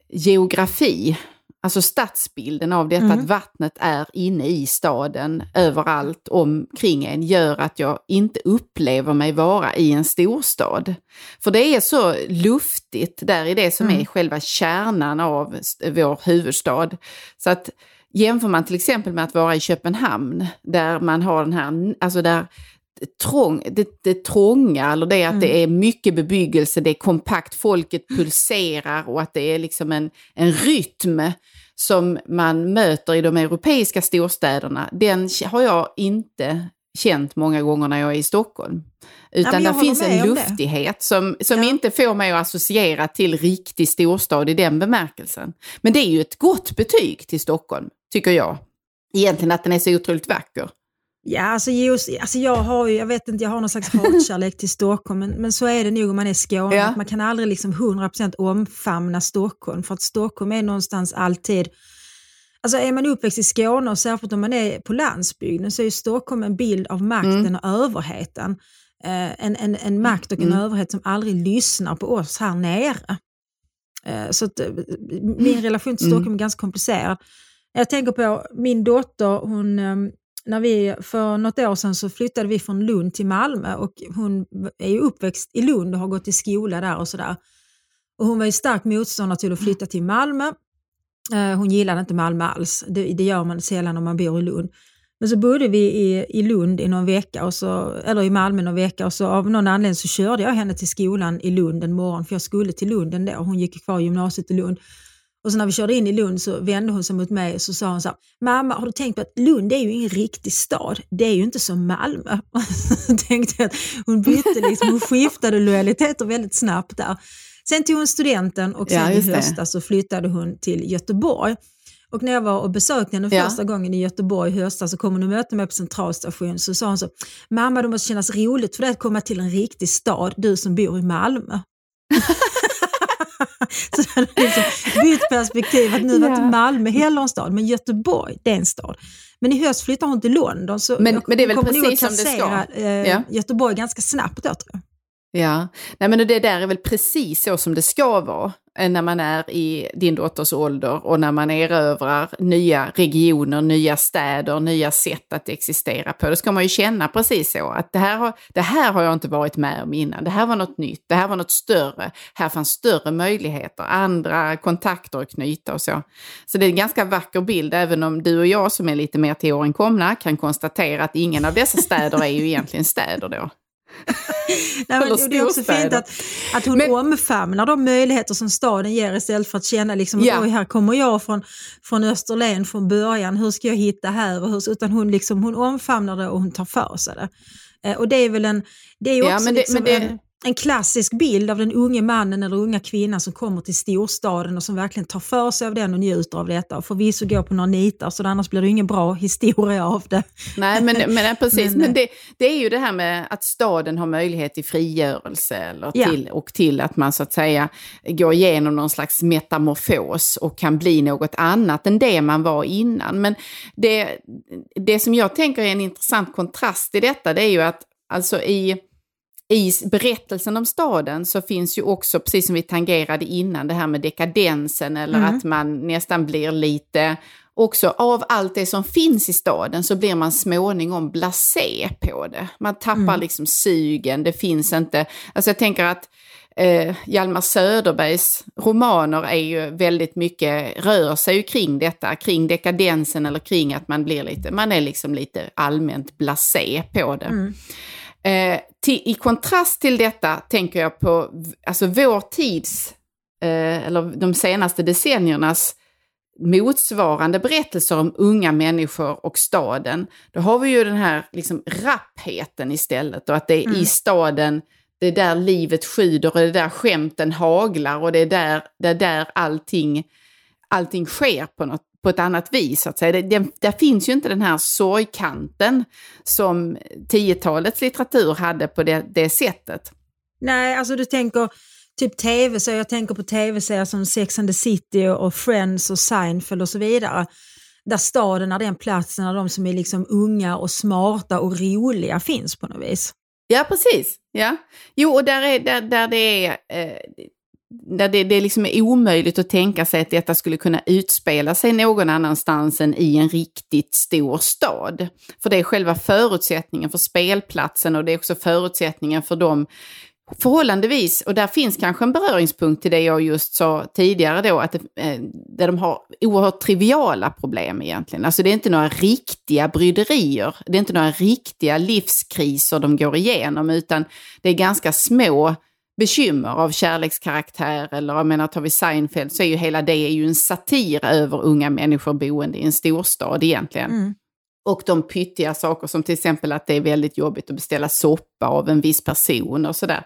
geografi Alltså stadsbilden av detta mm. att vattnet är inne i staden överallt omkring en gör att jag inte upplever mig vara i en storstad. För det är så luftigt där i det som mm. är själva kärnan av vår huvudstad. Så att jämför man till exempel med att vara i Köpenhamn där man har den här, alltså där trång, det, det trånga, eller det att mm. det är mycket bebyggelse, det är kompakt, folket pulserar och att det är liksom en, en rytm som man möter i de europeiska storstäderna, den har jag inte känt många gånger när jag är i Stockholm. Utan ja, där finns en luftighet som, som ja. inte får mig att associera till riktig storstad i den bemärkelsen. Men det är ju ett gott betyg till Stockholm, tycker jag. Egentligen att den är så otroligt vacker.
Ja, alltså, just, alltså jag har ju, jag vet inte, jag har någon slags hatkärlek till Stockholm, men, men så är det nog om man är Skåne. Ja. man kan aldrig liksom 100% omfamna Stockholm, för att Stockholm är någonstans alltid Alltså är man uppväxt i Skåne och särskilt om man är på landsbygden så är Stockholm en bild av makten mm. och överheten. Eh, en, en, en makt och en mm. överhet som aldrig lyssnar på oss här nere. Eh, så att, eh, min relation till Stockholm mm. är ganska komplicerad. Jag tänker på min dotter, hon ehm, när vi, för något år sedan så flyttade vi från Lund till Malmö och hon är ju uppväxt i Lund och har gått i skola där och sådär. Och hon var ju stark motståndare till att flytta till Malmö. Eh, hon gillade inte Malmö alls, det, det, gör man sällan om man bor i Lund. Men så bodde vi i, i Lund i någon vecka, och så, eller i Malmö någon vecka och så av någon anledning så körde jag henne till skolan i Lund en morgon, för jag skulle till Lund ändå. Hon gick kvar i gymnasiet i Lund. Och så när vi körde in i Lund så vände hon sig mot mig och så sa hon så här, mamma har du tänkt på att Lund är ju ingen riktig stad, det är ju inte som Malmö. tänkte att hon bytte, liksom, hon skiftade lojaliteter väldigt snabbt där. Sen tog hon studenten och sen ja, i höstas så flyttade hon till Göteborg. Och när jag var och besökte henne ja. första gången i Göteborg i höstas så kom hon och mötte mig på centralstation så sa hon så, mamma det måste kännas roligt för dig att komma till en riktig stad, du som bor i Malmö. så liksom bytt perspektiv, att nu var inte Malmö heller en stad, men Göteborg, det är en stad. Men i höst flyttar hon till London, så
men, men det är väl precis som det ska.
Eh, ja. Göteborg ganska snabbt då tror jag.
Ja, Nej, men det där är väl precis så som det ska vara eh, när man är i din dotters ålder och när man erövrar nya regioner, nya städer, nya sätt att existera på. Då ska man ju känna precis så att det här har, det här har jag inte varit med om innan. Det här var något nytt, det här var något större. Här fanns större möjligheter, andra kontakter att knyta och så. Så det är en ganska vacker bild, även om du och jag som är lite mer till åren komna kan konstatera att ingen av dessa städer är ju egentligen städer då.
Nej, men, det är också fint att, att hon men, omfamnar de möjligheter som staden ger istället för att känna liksom, ja. oj här kommer jag från, från Österlen från början, hur ska jag hitta här? Och hur, utan hon, liksom, hon omfamnar det och hon tar för sig det. Eh, och det är väl en, det är också ja, men det, liksom men det, en, en klassisk bild av den unge mannen eller unga kvinnan som kommer till storstaden och som verkligen tar för sig av den och njuter av detta. Och förvisso går på några nitar, så annars blir det ingen bra historia av det.
Nej, men, men precis. men, men det, det, är ju det här med att staden har möjlighet till frigörelse eller till, ja. och till att man så att säga går igenom någon slags metamorfos och kan bli något annat än det man var innan. Men det, det som jag tänker är en intressant kontrast i detta, det är ju att alltså i i berättelsen om staden så finns ju också, precis som vi tangerade innan, det här med dekadensen eller mm. att man nästan blir lite, också av allt det som finns i staden så blir man småningom blasé på det. Man tappar mm. liksom sugen, det finns inte, alltså jag tänker att eh, Hjalmar Söderbergs romaner är ju väldigt mycket, rör sig ju kring detta, kring dekadensen eller kring att man blir lite, man är liksom lite allmänt blasé på det. Mm. Eh, till, I kontrast till detta tänker jag på alltså vår tids, eh, eller de senaste decenniernas motsvarande berättelser om unga människor och staden. Då har vi ju den här liksom rappheten istället och att det är mm. i staden, det är där livet skyder och det är där skämten haglar och det är där, det är där allting, allting sker på något på ett annat vis. Så att säga. Det, det, där finns ju inte den här sorgkanten som 10-talets litteratur hade på det, det sättet.
Nej, alltså du tänker typ tv så jag tänker på tv-serier som Sex and the City och Friends och Seinfeld och så vidare. Där staden är den platsen där de som är liksom unga och smarta och roliga finns på något vis.
Ja, precis. Ja. Jo, och där, är, där, där det är, eh, där det, det liksom är omöjligt att tänka sig att detta skulle kunna utspela sig någon annanstans än i en riktigt stor stad. För det är själva förutsättningen för spelplatsen och det är också förutsättningen för de förhållandevis, och där finns kanske en beröringspunkt till det jag just sa tidigare då, att det, där de har oerhört triviala problem egentligen. Alltså det är inte några riktiga bryderier, det är inte några riktiga livskriser de går igenom, utan det är ganska små bekymmer av kärlekskaraktär eller jag menar tar vi Seinfeld så är ju hela det är ju en satir över unga människor boende i en storstad egentligen. Mm. Och de pyttiga saker som till exempel att det är väldigt jobbigt att beställa soppa av en viss person och sådär.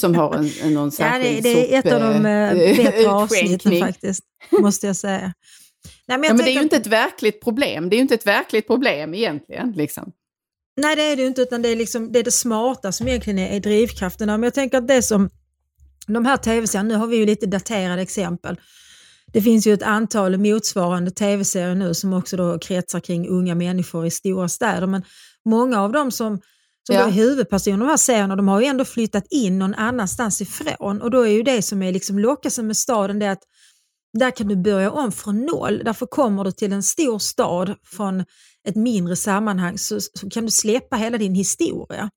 Som har en, en någon särskild
ja, det, det är ett av de äh, bättre avsnitten faktiskt, måste jag säga. Nej,
men, ja, men det är ju inte ett verkligt problem. Det är ju inte ett verkligt problem egentligen. Liksom.
Nej det är det inte, utan det är, liksom, det, är det smarta som egentligen är, är drivkrafterna. Men jag tänker att det som de här tv-serierna, nu har vi ju lite daterade exempel. Det finns ju ett antal motsvarande tv-serier nu som också då kretsar kring unga människor i stora städer. Men många av dem som, som ja. är huvudpersoner i de här serierna, de har ju ändå flyttat in någon annanstans ifrån. Och då är ju det som är liksom lockelsen med staden det att där kan du börja om från noll. Därför kommer du till en stor stad från ett mindre sammanhang så, så kan du släppa hela din historia.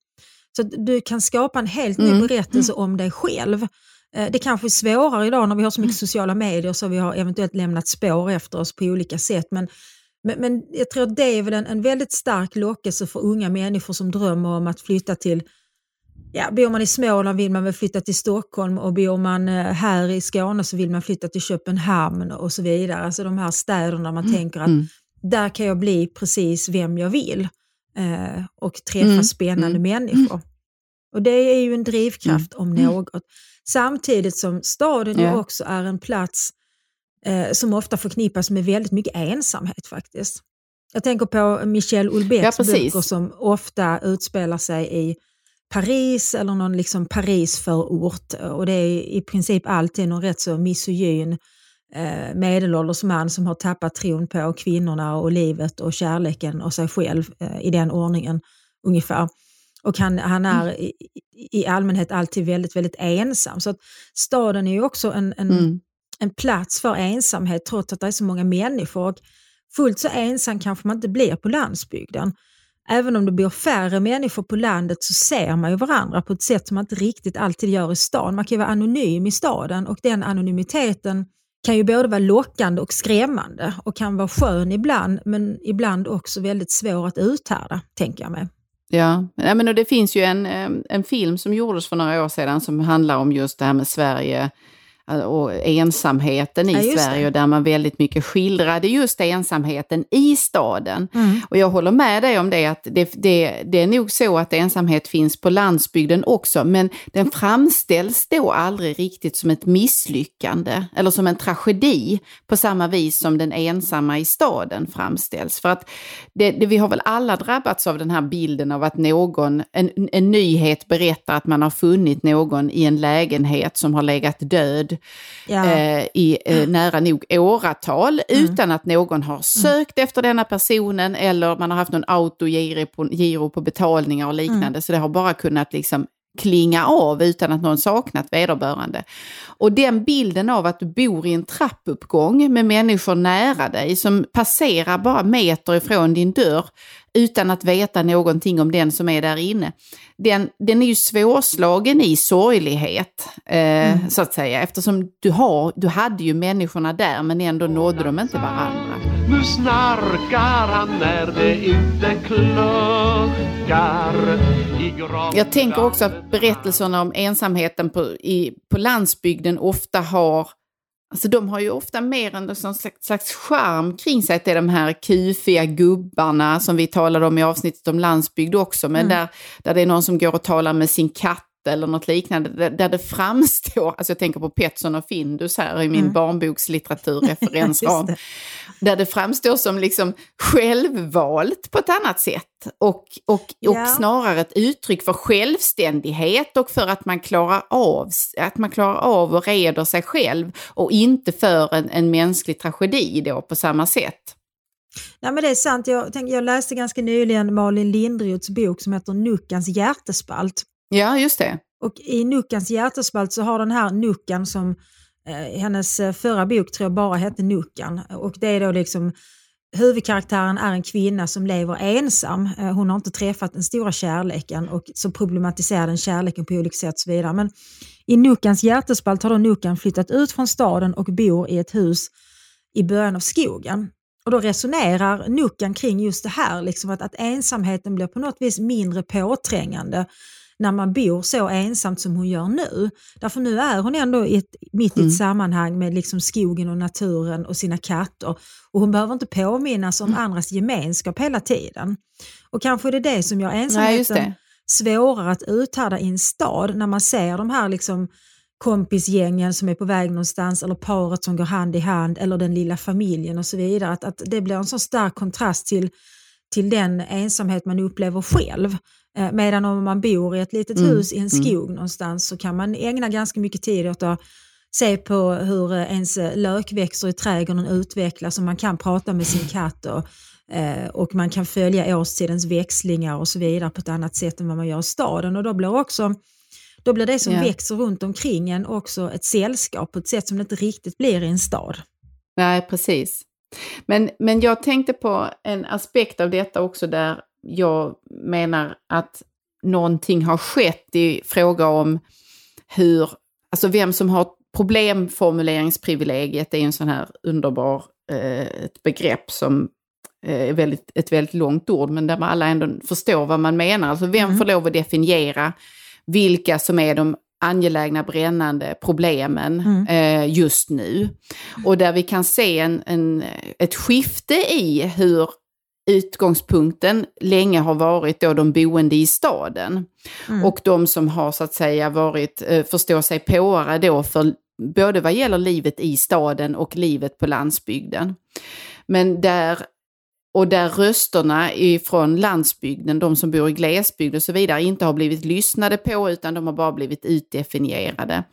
Så du kan skapa en helt ny mm. berättelse om dig själv. Eh, det kanske är svårare idag när vi har så mycket sociala medier så vi har eventuellt lämnat spår efter oss på olika sätt. Men, men, men jag tror att det är väl en, en väldigt stark lockelse för unga människor som drömmer om att flytta till Ja, bor man i Småland vill man väl flytta till Stockholm och bor man eh, här i Skåne så vill man flytta till Köpenhamn och så vidare. Alltså de här städerna man mm. tänker att mm där kan jag bli precis vem jag vill eh, och träffa mm. spännande mm. människor. Och det är ju en drivkraft mm. om mm. något. Samtidigt som staden ja. också är en plats eh, som ofta förknippas med väldigt mycket ensamhet faktiskt. Jag tänker på Michel Houellebecqs ja, böcker som ofta utspelar sig i Paris eller någon liksom Parisförort och det är i princip alltid någon rätt så misogyn eh, medelålders man som har tappat tron på kvinnorna och livet och kärleken och sig själv eh, i den ordningen ungefär. Och han, han är mm. i, i, allmänhet alltid väldigt, väldigt ensam. Så att staden är ju också en, en, mm. en plats för ensamhet trots att det är så många människor. Och fullt så ensam kanske man inte blir på landsbygden. Även om det bor färre människor på landet så ser man ju varandra på ett sätt som man inte riktigt alltid gör i stan. Man kan ju vara anonym i staden och den anonymiteten kan ju både vara lockande och skrämmande och kan vara skön ibland men ibland också väldigt svår att uthärda, tänker jag mig.
Ja, men och det finns ju en, eh, en film som gjordes för några år sedan som handlar om just det här med Sverige och ensamheten i ja, Sverige och där man väldigt mycket skildrade just ensamheten i staden. Mm. Och jag håller med dig om det att det, det, det, är nog så att ensamhet finns på landsbygden också men den framställs då aldrig riktigt som ett misslyckande eller som en tragedi på samma vis som den ensamma i staden framställs. För att det, det, vi har väl alla drabbats av den här bilden av att någon, en, en nyhet berättar att man har funnit någon i en lägenhet som har legat död ja. eh, i eh, nära nog åratal mm. utan att någon har mm. sökt mm. efter denna personen eller man har haft någon autogiro på, giro på betalningar och liknande. Mm. Så det har bara kunnat liksom klinga av utan att någon saknat vederbörande. Och den bilden av att du bor i en trappuppgång med människor nära dig som passerar bara meter ifrån din dörr utan att veta någonting om den som är där inne. Den, den är ju svårslagen i sorglighet, eh, mm. så att säga, eftersom du, har, du hade ju människorna där men ändå nådde de inte varandra.
Nu snarkar han när det inte kluckar
Jag tänker också att berättelserna om ensamheten på, i, på landsbygden ofta har Alltså de har ju ofta mer en slags charm kring sig, att det är de här kufiga gubbarna som vi talade om i avsnittet om landsbygd också, men mm. där, där det är någon som går och talar med sin katt eller något liknande, där, det framstår, alltså jag tänker på Petson och Findus här i min mm. barnbokslitteraturreferensram, där det framstår som liksom självvalt på ett annat sätt och, och, och ja. snarare ett uttryck för självständighet och för att man klarar av, att man klarar av och reder sig själv och inte för en, en mänsklig tragedi då på samma sätt.
Nej, men det är sant. Jag, tänk, jag läste ganska nyligen Malin Lindroths bok som heter Nuckans hjärtespalt.
Ja, just det.
Och i Nuckans hjärtespalt så har den här Nuckan som eh, hennes eh, förra bok tror jag bara hette Nuckan och det är då liksom huvudkaraktären är en kvinna som lever ensam. Eh, hon har inte träffat den stora kärleken och så problematiserar den kärleken på olika sätt och så vidare. Men i Nuckans hjärtespalt har då Nuckan flyttat ut från staden och bor i ett hus i början av skogen. Och då resonerar Nuckan kring just det här, liksom att, att ensamheten blir på något vis mindre påträngande när man bor så ensamt som hon gör nu. Därför nu är hon ändå i ett, mitt i ett mm. sammanhang med liksom skogen och naturen och sina katter. Och hon behöver inte påminnas om mm. andras gemenskap hela tiden. Och kanske är det det som gör ensamheten Nej, svårare att uthärda i en stad när man ser de här liksom kompisgängen som är på väg någonstans eller paret som går hand i hand eller den lilla familjen och så vidare. Att, att det blir en så stark kontrast till, till den ensamhet man upplever själv. Eh, medan om man bor i ett litet mm. hus i en mm. skog mm. någonstans så kan man ägna ganska mycket tid åt att se på hur eh, ens eh, lökväxter i trädgården utvecklas och man kan prata med sin katt och, och man kan följa årstidens växlingar och så vidare på ett annat sätt än vad man gör i staden. Och då blir, också, då blir det som yeah. växer runt omkring en också ett sällskap på ett sätt som det inte riktigt blir i en stad.
Nej, precis. Men, men jag tänkte på en aspekt av detta också där jag menar att någonting har skett i fråga om hur, alltså vem som har problemformuleringsprivilegiet är en sån här underbar eh, ett begrepp som eh, är väldigt, ett väldigt långt ord, men där man alla ändå förstår vad man menar. Alltså vem mm. får lov att definiera vilka som är de angelägna brännande problemen mm. eh, just nu. Och där vi kan se en, en, ett skifte i hur utgångspunkten länge har varit då de boende i staden. Mm. Och de som har så att säga varit eh, förstå sig påare då för både vad gäller livet i staden och livet på landsbygden. Men där och där rösterna ifrån landsbygden, de som bor i glesbygd och så vidare, inte har blivit lyssnade på utan de har bara blivit utdefinierade.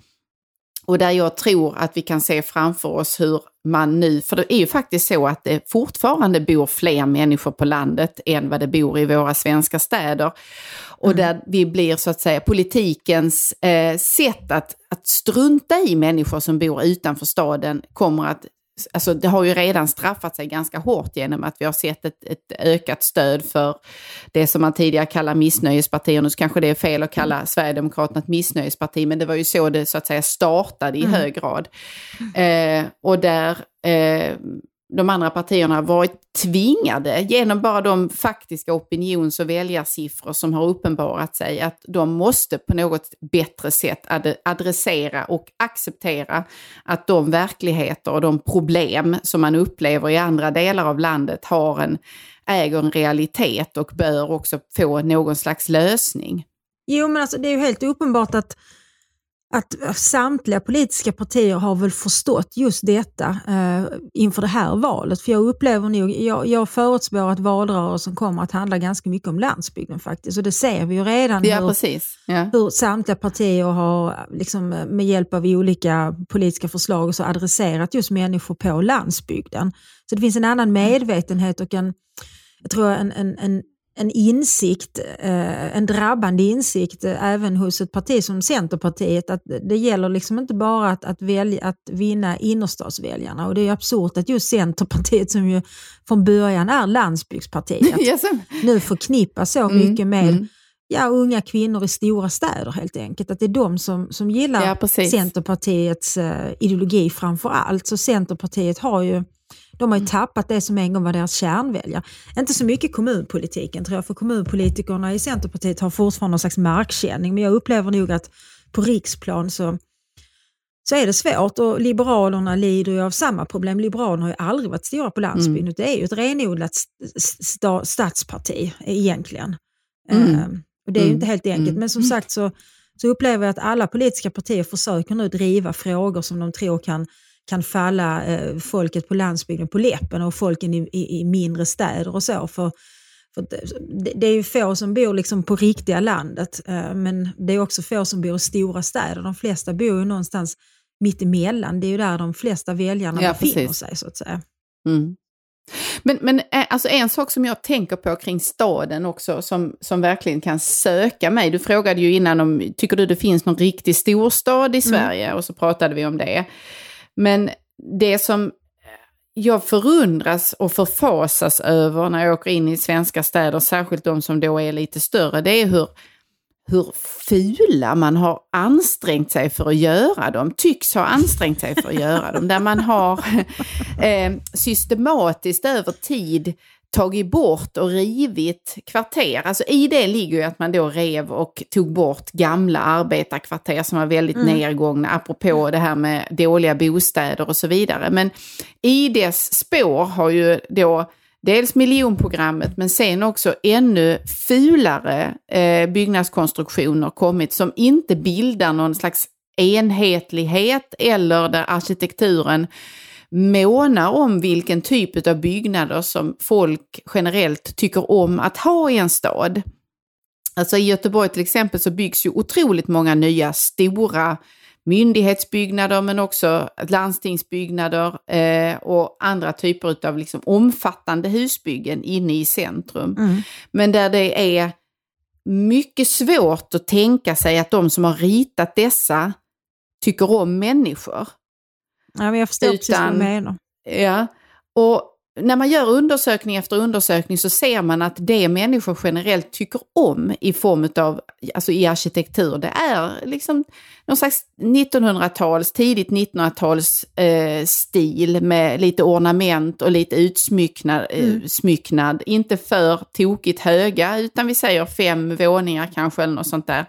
Och där jag tror att vi kan se framför oss hur man nu, för det är ju faktiskt så att det fortfarande bor fler människor på landet än vad det bor i våra svenska städer. Och mm. där vi blir så att säga politikens eh, sätt att, att strunta i människor som bor utanför staden kommer att alltså det har ju redan straffat sig ganska hårt genom att vi har sett ett, ett ökat stöd för det som man tidigare kallade missnöjespartier. Nu kanske det är fel att kalla Sverigedemokraterna ett missnöjesparti, men det var ju så det så att säga startade i mm. hög grad. Eh, och där eh, de andra partierna varit tvingade genom bara de faktiska opinions och väljarsiffror som har uppenbarat sig att de måste på något bättre sätt ad adressera och acceptera att de verkligheter och de problem som man upplever i andra delar av landet har en, äger en realitet och bör också få någon slags lösning.
Jo, men alltså, det är ju helt uppenbart att att samtliga politiska partier har väl förstått just detta eh, inför det här valet. För jag upplever nog, jag, jag förutspår att valrörelsen kommer att handla ganska mycket om landsbygden faktiskt. Och det ser vi ju redan
ja, hur, precis. Ja.
hur samtliga partier har liksom, med hjälp av olika politiska förslag så adresserat just människor på landsbygden. Så det finns en annan medvetenhet och en, jag tror en, en, en en insikt, eh, en drabbande insikt eh, även hos ett parti som Centerpartiet att det gäller liksom inte bara att, att, välja, att vinna innerstadsväljarna och det är absurt att just Centerpartiet som ju från början är landsbygdspartiet yes. nu förknippas så mm, mycket med mm. ja, unga kvinnor i stora städer helt enkelt. Att det är de som, som gillar ja, Centerpartiets uh, ideologi framför allt. Så Centerpartiet har ju de har ju mm. tappat det som en gång var deras kärnväljare. Inte så mycket kommunpolitiken tror jag, för kommunpolitikerna i Centerpartiet har fortfarande någon slags markkänning, men jag upplever nog att på riksplan så, så är det svårt och Liberalerna lider ju av samma problem. Liberalerna har ju aldrig varit stora på landsbygden, mm. det är ju ett renodlat st stadsparti egentligen. Mm. Uh, och det är ju inte mm. helt enkelt, mm. men som sagt så, så upplever jag att alla politiska partier försöker nu driva frågor som de tror kan kan falla eh, folket på landsbygden på läppen och folken i, i, i mindre städer och så. För, för det, det, är ju få som bor liksom på riktiga landet, eh, men det är också få som bor i stora städer. De flesta bor ju någonstans mitt emellan. Det är ju där de flesta väljarna ja, befinner precis. sig så att säga.
Mm. Men, men eh, alltså en sak som jag tänker på kring staden också som, som verkligen kan söka mig. Du frågade ju innan om, tycker du det finns någon riktig storstad i mm. Sverige? Mm. Och så pratade vi om det. Men det som jag förundras och förfasas över när jag åker in i svenska städer, särskilt de som då är lite större, det är hur, hur fula man har ansträngt sig för att göra dem, tycks ha ansträngt sig för att göra dem. Där man har eh, systematiskt över tid tagit bort och rivit kvarter. Alltså i det ligger ju att man då rev och tog bort gamla arbetarkvarter som var väldigt mm. nedgångna, apropå det här med dåliga bostäder och så vidare. Men i dess spår har ju då dels miljonprogrammet men sen också ännu fulare eh, byggnadskonstruktioner kommit som inte bildar någon slags enhetlighet eller där arkitekturen månar om vilken typ av byggnader som folk generellt tycker om att ha i en stad. Alltså i Göteborg till exempel så byggs ju otroligt många nya stora myndighetsbyggnader men också landstingsbyggnader eh, och andra typer av liksom omfattande husbyggen inne i centrum. Mm. Men där det är mycket svårt att tänka sig att de som har ritat dessa tycker om människor.
Ja, men jag förstår Utan, precis vad du menar.
Ja, och när man gör undersökning efter undersökning så ser man att det människor generellt tycker om i form av, alltså i arkitektur, det är liksom någon slags 1900-tals, tidigt 1900-tals eh, stil med lite ornament och lite utsmycknad, eh, mm. smycknad. Inte för tokigt höga, utan vi säger fem våningar kanske eller något sånt där.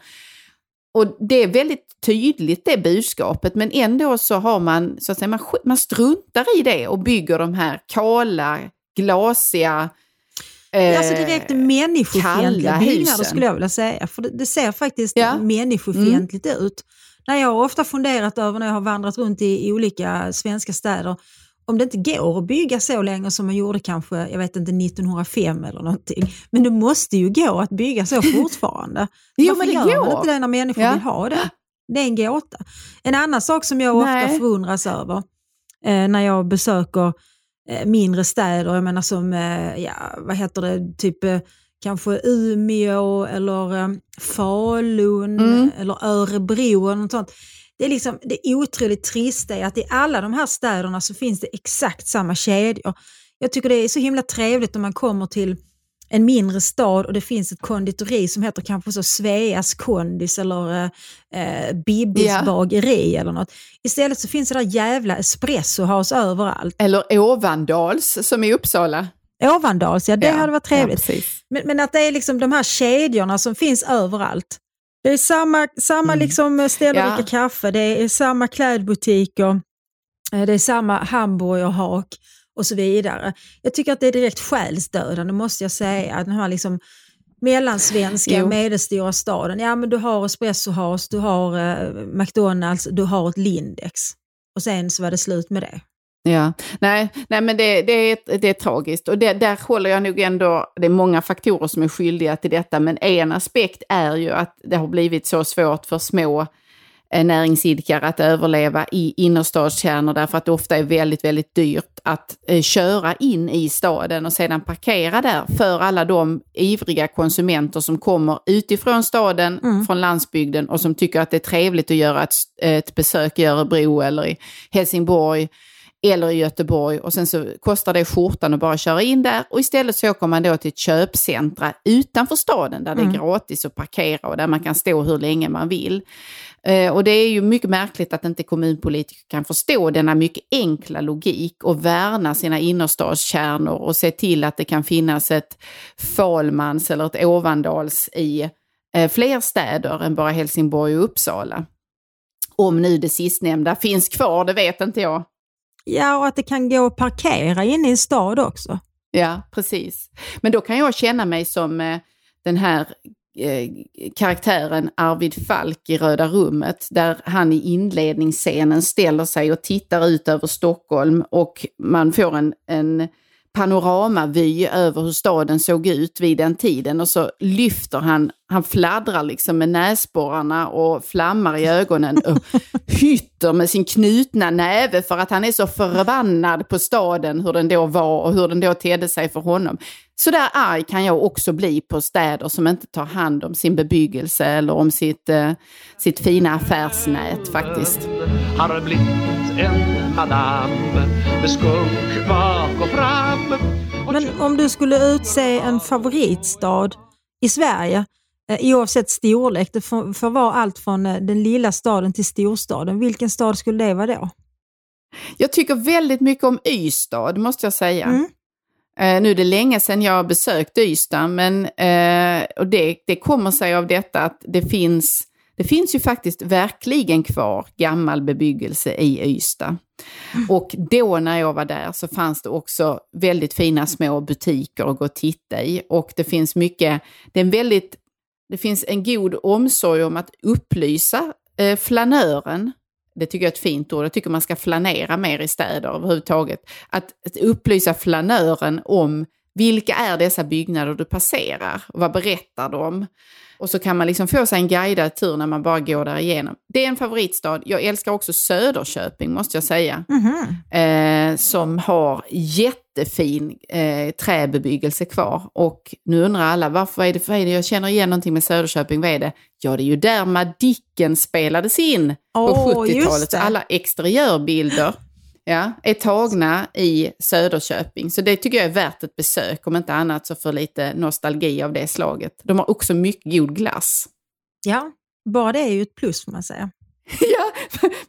Och det är väldigt tydligt det budskapet, men ändå så har man, så att säga, man, man struntar i det och bygger de här kala, glasiga,
eh, Alltså direkt människofientliga byggnader skulle jag vilja säga. För det, det ser faktiskt ja. människofientligt mm. ut. När jag har ofta funderat över när jag har vandrat runt i, i olika svenska städer om det inte går att bygga så länge som man gjorde kanske, jag vet inte, 1905 eller någonting. Men det måste ju gå att bygga så fortfarande.
jo, men det gör går.
man inte det när människor ja. vill ha det? Det är en gåta. En annan sak som jag Nej. ofta förundras över eh, när jag besöker eh, mindre städer, jag menar som, eh, ja, vad heter det, typ eh, kanske Umeå eller eh, Falun mm. eller Örebro eller något sånt. Det är, liksom, det är otroligt trist är att i alla de här städerna så finns det exakt samma kedjor. Jag tycker det är så himla trevligt om man kommer till en mindre stad och det finns ett konditori som heter kanske så Sveas kondis eller eh, Bibbis yeah. bageri eller något. Istället så finns det där jävla espressohouse överallt.
Eller Ovandals som i Uppsala.
Ovandals, ja det ja, hade varit trevligt. Ja, men, men, att det är liksom de här kedjorna som finns överallt. Det är samma, samma mm. liksom ställe ja. kaffe, det är samma klädbutiker, eh, det är samma hamburgerhak och så vidare. Jag tycker att det är direkt själsdödande måste jag säga. Den här liksom mellansvenska, jo. medelstora staden. Ja men du har Espresso House, du har eh, McDonalds, du har ett Lindex. Och sen så var det slut med det.
Ja, nej, nej men det, det, är, det är tragiskt. Och det, där håller jag nog ändå, det är många faktorer som är skyldiga till detta, men en aspekt är ju att det har blivit så svårt för små eh, näringsidkare att överleva i innerstadskärnor därför att det ofta är väldigt, väldigt dyrt att eh, köra in i staden och sedan parkera där för alla de ivriga konsumenter som kommer utifrån staden, mm. från landsbygden och som tycker att det är trevligt att göra ett, ett besök i Örebro eller i Helsingborg eller i Göteborg och sen så kostar det skjortan att bara köra in där och istället så åker man då till ett köpcentra utanför staden där det är mm. gratis att parkera och där man kan stå hur länge man vill. Eh, och det är ju mycket märkligt att inte kommunpolitiker kan förstå denna mycket enkla logik och värna sina innerstadskärnor och se till att det kan finnas ett Falmans eller ett Ovandals i eh, fler städer än bara Helsingborg och Uppsala. Om nu det sistnämnda finns kvar, det vet inte jag.
Ja, och att det kan gå att parkera inne i en stad också.
Ja, precis. Men då kan jag känna mig som eh, den här eh, karaktären Arvid Falk i Röda rummet, där han i inledningsscenen ställer sig och tittar ut över Stockholm och man får en, en panoramavy över hur staden såg ut vid den tiden och så lyfter han, han fladdrar liksom med näsborrarna och flammar i ögonen och hytter med sin knutna näve för att han är så förbannad på staden, hur den då var och hur den då tedde sig för honom. Så där arg kan jag också bli på städer som inte tar hand om sin bebyggelse eller om sitt, eh, sitt fina affärsnät faktiskt. Har blivit en madam med skunk
bak och fram. Men om du skulle utse en favoritstad i Sverige, eh, oavsett storlek, det får, får vara allt från eh, den lilla staden till storstaden. Vilken stad skulle det vara då?
Jag tycker väldigt mycket om Ystad, måste jag säga. Mm. Eh, nu är det länge sedan jag besökte Ystad, men eh, och det, det kommer sig av detta att det finns, det finns ju faktiskt verkligen kvar gammal bebyggelse i Ystad. Och då när jag var där så fanns det också väldigt fina små butiker att gå och titta i. Och det finns mycket, det är en väldigt, det finns en god omsorg om att upplysa eh, flanören det tycker jag är ett fint ord, jag tycker man ska flanera mer i städer överhuvudtaget. Att, att upplysa flanören om vilka är dessa byggnader du passerar och vad berättar de? Och så kan man liksom få sig en guidad tur när man bara går där igenom. Det är en favoritstad. Jag älskar också Söderköping måste jag säga. Mm eh, som har jättefin eh, träbebyggelse kvar. Och nu undrar alla varför är det för det? Jag känner igen någonting med Söderköping. Vad är det? Ja, det är ju där Madicken spelades in på oh, 70-talet. Alla exteriörbilder ja, är tagna i Söderköping. Så det tycker jag är värt ett besök, om inte annat så för lite nostalgi av det slaget. De har också mycket god glass.
Ja, bara det är ju ett plus får man säga.
ja,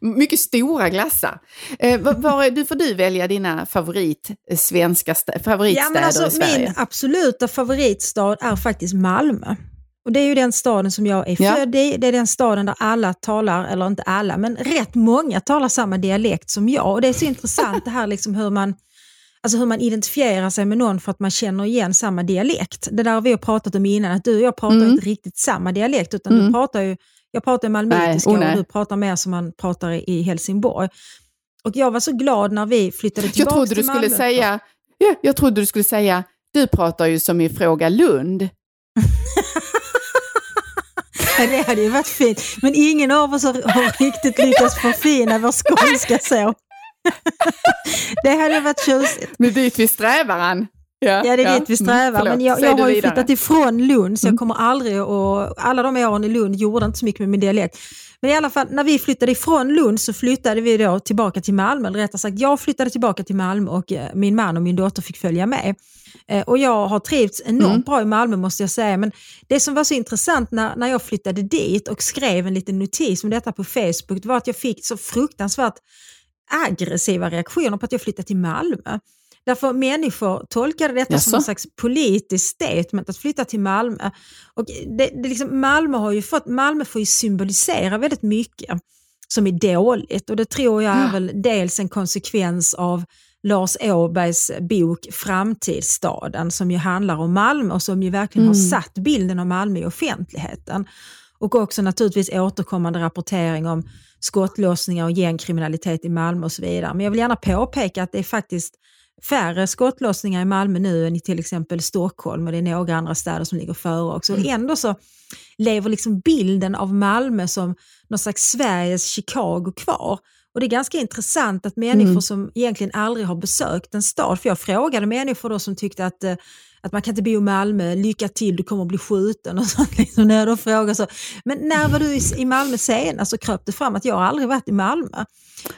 mycket stora glassar. Eh, var, var, du får du välja dina favorit, svenska favoritstäder ja, men alltså, i Sverige.
Min absoluta favoritstad är faktiskt Malmö. Och Det är ju den staden som jag är ja. född i. Det är den staden där alla talar, eller inte alla, men rätt många talar samma dialekt som jag. Och Det är så intressant det här liksom hur man Alltså hur man identifierar sig med någon för att man känner igen samma dialekt. Det där har vi pratat om innan, att du och jag pratar mm. inte riktigt samma dialekt, utan mm. du pratar ju, jag pratar malmöitiska oh, och du pratar mer som man pratar i Helsingborg. Och jag var så glad när vi flyttade tillbaka
jag trodde
till
du skulle
Malmö.
säga, ja, Jag trodde du skulle säga, du pratar ju som i Fråga Lund.
Ja, det hade ju varit fint. Men ingen av oss har, riktigt lyckats förfina vår skånska så. det hade varit tjusigt.
Men dit vi strävar, Ann.
Ja, ja, det är dit vi strävar.
Mm,
men jag, jag har ju
vidare.
flyttat ifrån Lund så jag
Mm.
kommer aldrig att... Alla de åren i Lund gjorde inte så mycket med min dialekt. Men i alla fall, när vi flyttade ifrån Lund så flyttade vi då tillbaka till Malmö. Eller rättare sagt, jag flyttade tillbaka till Malmö och eh, min man och min dotter fick följa med. Eh, Och jag har trivts enormt
Mm.
bra i Malmö måste jag säga. Men det som var så intressant när, när jag flyttade dit och skrev en liten notis om detta på Facebook, det var att jag fick så fruktansvärt aggressiva reaktioner på att jag flyttade till Malmö. Därför människor tolkade detta som
Jaså?
en slags politiskt statement att flytta till Malmö. Och det, det liksom, Malmö, har ju fått, Malmö får ju symbolisera väldigt mycket som är dåligt och det tror jag är
Ja.
väl dels en konsekvens av Lars Åbergs bok Framtidsstaden som ju handlar om Malmö och som ju verkligen har
Mm.
satt bilden av Malmö i offentligheten. Och också naturligtvis återkommande rapportering om skottlossningar och gängkriminalitet i Malmö och så vidare. Men jag vill gärna påpeka att det är faktiskt färre skottlossningar i Malmö nu än i till exempel Stockholm och det är några andra städer som ligger före också. Och ändå så lever liksom bilden av Malmö som någon slags Sveriges Chicago kvar. Och det är ganska intressant att människor
Mm.
som egentligen aldrig har besökt en stad, för jag frågade människor då som tyckte att, eh, att man kan inte bo i Malmö, lycka till, du kommer att bli skjuten och sånt. Liksom, när jag frågar så, men när var du i- Malmö senast? Så kröp det fram att jag aldrig varit i Malmö.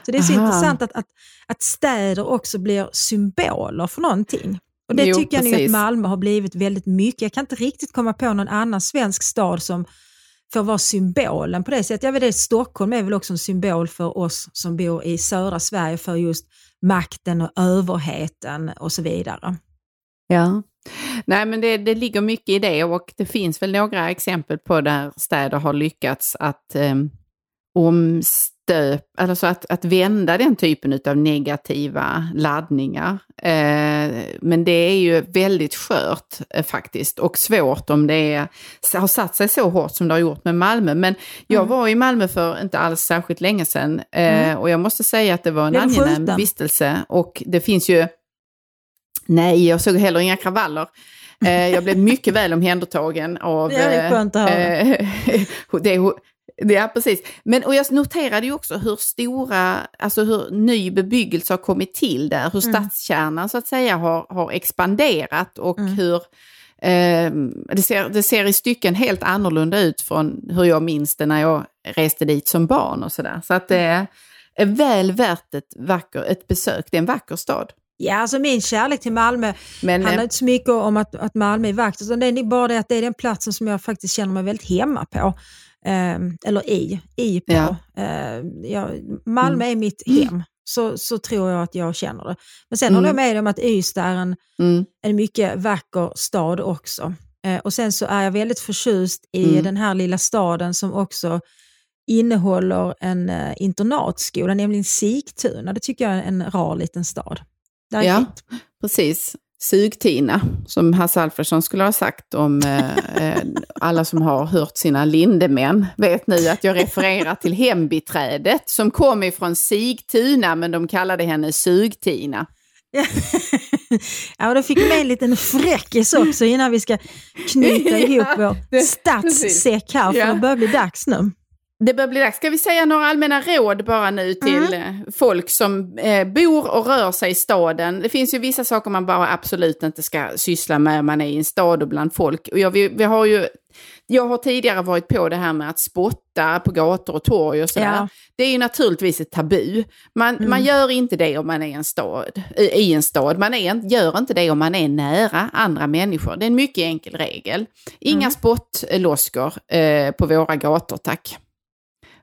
Så det är så
Aha.
intressant att, att, att städer också blir symboler för någonting. Och det
Jo,
tycker jag nog att
precis.
Malmö har blivit väldigt mycket. Jag kan inte riktigt komma på någon annan svensk stad som får vara symbolen på det sättet. Jag vet Stockholm är väl också en symbol för oss som bor i södra Sverige för just makten och överheten och så vidare.
Ja. Nej, men det, det ligger mycket i det och det finns väl några exempel på där städer har lyckats att eh, omstöp, alltså att, att vända den typen av negativa laddningar. Eh, men det är ju väldigt skört eh, faktiskt och svårt om det är, har satt sig så hårt som det har gjort med Malmö. Men jag
Mm.
var i Malmö för inte alls särskilt länge sedan eh,
Mm.
och jag måste säga att det var en angenäm vistelse och det finns ju Nej, jag såg heller inga kravaller. Eh, jag blev mycket väl omhändertagen av...
Det är skönt att höra.
eh, det, ja, precis. Men, och jag noterade ju också hur stora, alltså hur ny bebyggelse har kommit till där, hur
Mm.
stadskärnan så att säga har, har expanderat och
Mm.
hur eh, det, ser, det ser i stycken helt annorlunda ut från hur jag minns det när jag reste dit som barn och sådär. Så att det är, är väl värt ett, vacker, ett besök, det är en vacker stad.
Ja, alltså min kärlek till Malmö
Men,
handlar
eh,
inte så mycket om att, att Malmö är vackert, utan det är bara det att det är den platsen som jag faktiskt känner mig väldigt hemma på. Ehm, eller i, i på.
Ja.
Ehm, jag, Malmö är mitt hem, så, så tror jag att jag känner det. Men sen
Mm.
håller jag med om att Ystad är en,
mm,
en mycket vacker stad också. Eh, och sen så är jag väldigt förtjust i
Mm.
den här lilla staden som också innehåller en eh, internatskola, nämligen Sigtuna. Det tycker jag är en rar liten stad.
Ja.
fint.
Precis. Sugtina, som Hasse Alfredson skulle ha sagt om eh, eh, alla som har hört sina lindemän vet nu att jag refererar till hembiträdet som kom ifrån Sigtuna men de kallade henne Sugtina.
ja, och då fick med en liten fräckis också innan vi ska knyta ihop vår stadssäck här, för
Ja.
det börjar bli dags nu.
Det börjar bli dags. Ska vi säga några allmänna råd bara nu till eh, folk som eh, bor och rör sig i staden? Det finns ju vissa saker man bara absolut inte ska syssla med om man är i en stad och bland folk. Och jag, vi, vi har ju, jag har tidigare varit på det här med att spotta på gator och torg och sådär.
Ja.
Det är ju naturligtvis ett tabu. Man, man gör inte det om man är i en stad. I, i en stad. Man är, gör inte det om man är nära andra människor. Det är en mycket enkel regel. Inga spottloskor eh, på våra gator, tack.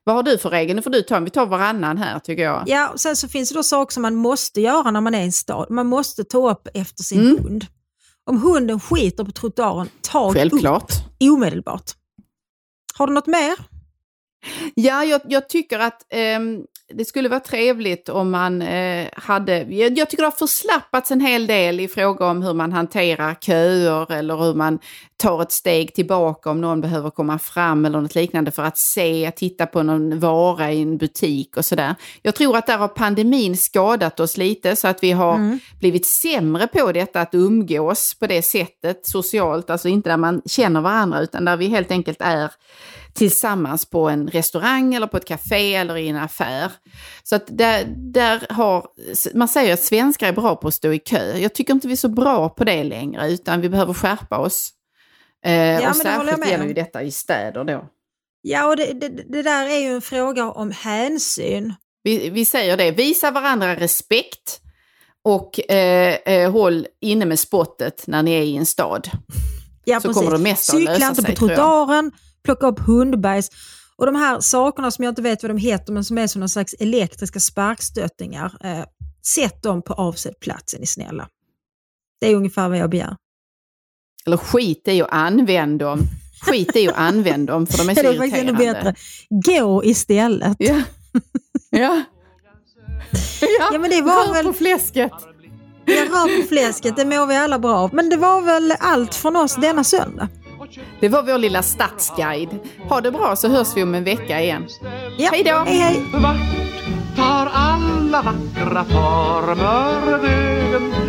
Vad har du för regel? Nu får du ta, vi tar varannan här tycker jag.
Ja, och sen så finns det då saker som man måste göra när man är i en stad. Man måste ta upp efter sin
Mm.
hund. Om hunden skiter på trottoaren, ta
Självklart.
upp omedelbart. Har du något mer?
Ja, jag, jag tycker att ehm, det skulle vara trevligt om man eh, hade, jag, jag tycker det har förslappats en hel del i fråga om hur man hanterar köer eller hur man tar ett steg tillbaka om någon behöver komma fram eller något liknande för att se, titta på någon vara i en butik och sådär. Jag tror att där har pandemin skadat oss lite så att vi har mm. blivit sämre på detta att umgås på det sättet socialt, alltså inte där man känner varandra utan där vi helt enkelt är tillsammans på en restaurang eller på ett café eller i en affär. Så att där, där har, man säger att svenskar är bra på att stå i kö. Jag tycker inte vi är så bra på det längre utan vi behöver skärpa oss. Eh, ja, och särskilt gäller ju detta i städer då.
Ja, och det, det, det, där är ju en fråga om hänsyn.
Vi, vi säger det, visa varandra respekt och eh, eh, håll inne med spottet när ni är i en stad.
Ja, så precis. kommer det mesta Cykla att lösa sig, inte på trottoaren, plocka upp hundbajs. Och de här sakerna som jag inte vet vad de heter men som är som någon slags elektriska sparkstöttingar. Eh, sätt dem på avsedd plats är ni snälla. Det är ungefär vad jag begär.
Eller skit i att använda dem. Skit i att använda dem för de är så det är irriterande. Bättre.
Gå istället.
Ja. ja.
Ja, ja men det var
rör
väl...
på fläsket.
Ja, rör på fläsket, det mår vi alla bra av. Men det var väl allt från oss denna söndag.
Det var vår lilla stadsguide. Ha det bra så hörs vi om en vecka igen.
Ja.
Hej då!
Hej, hej.
Vart tar alla vackra former vägen?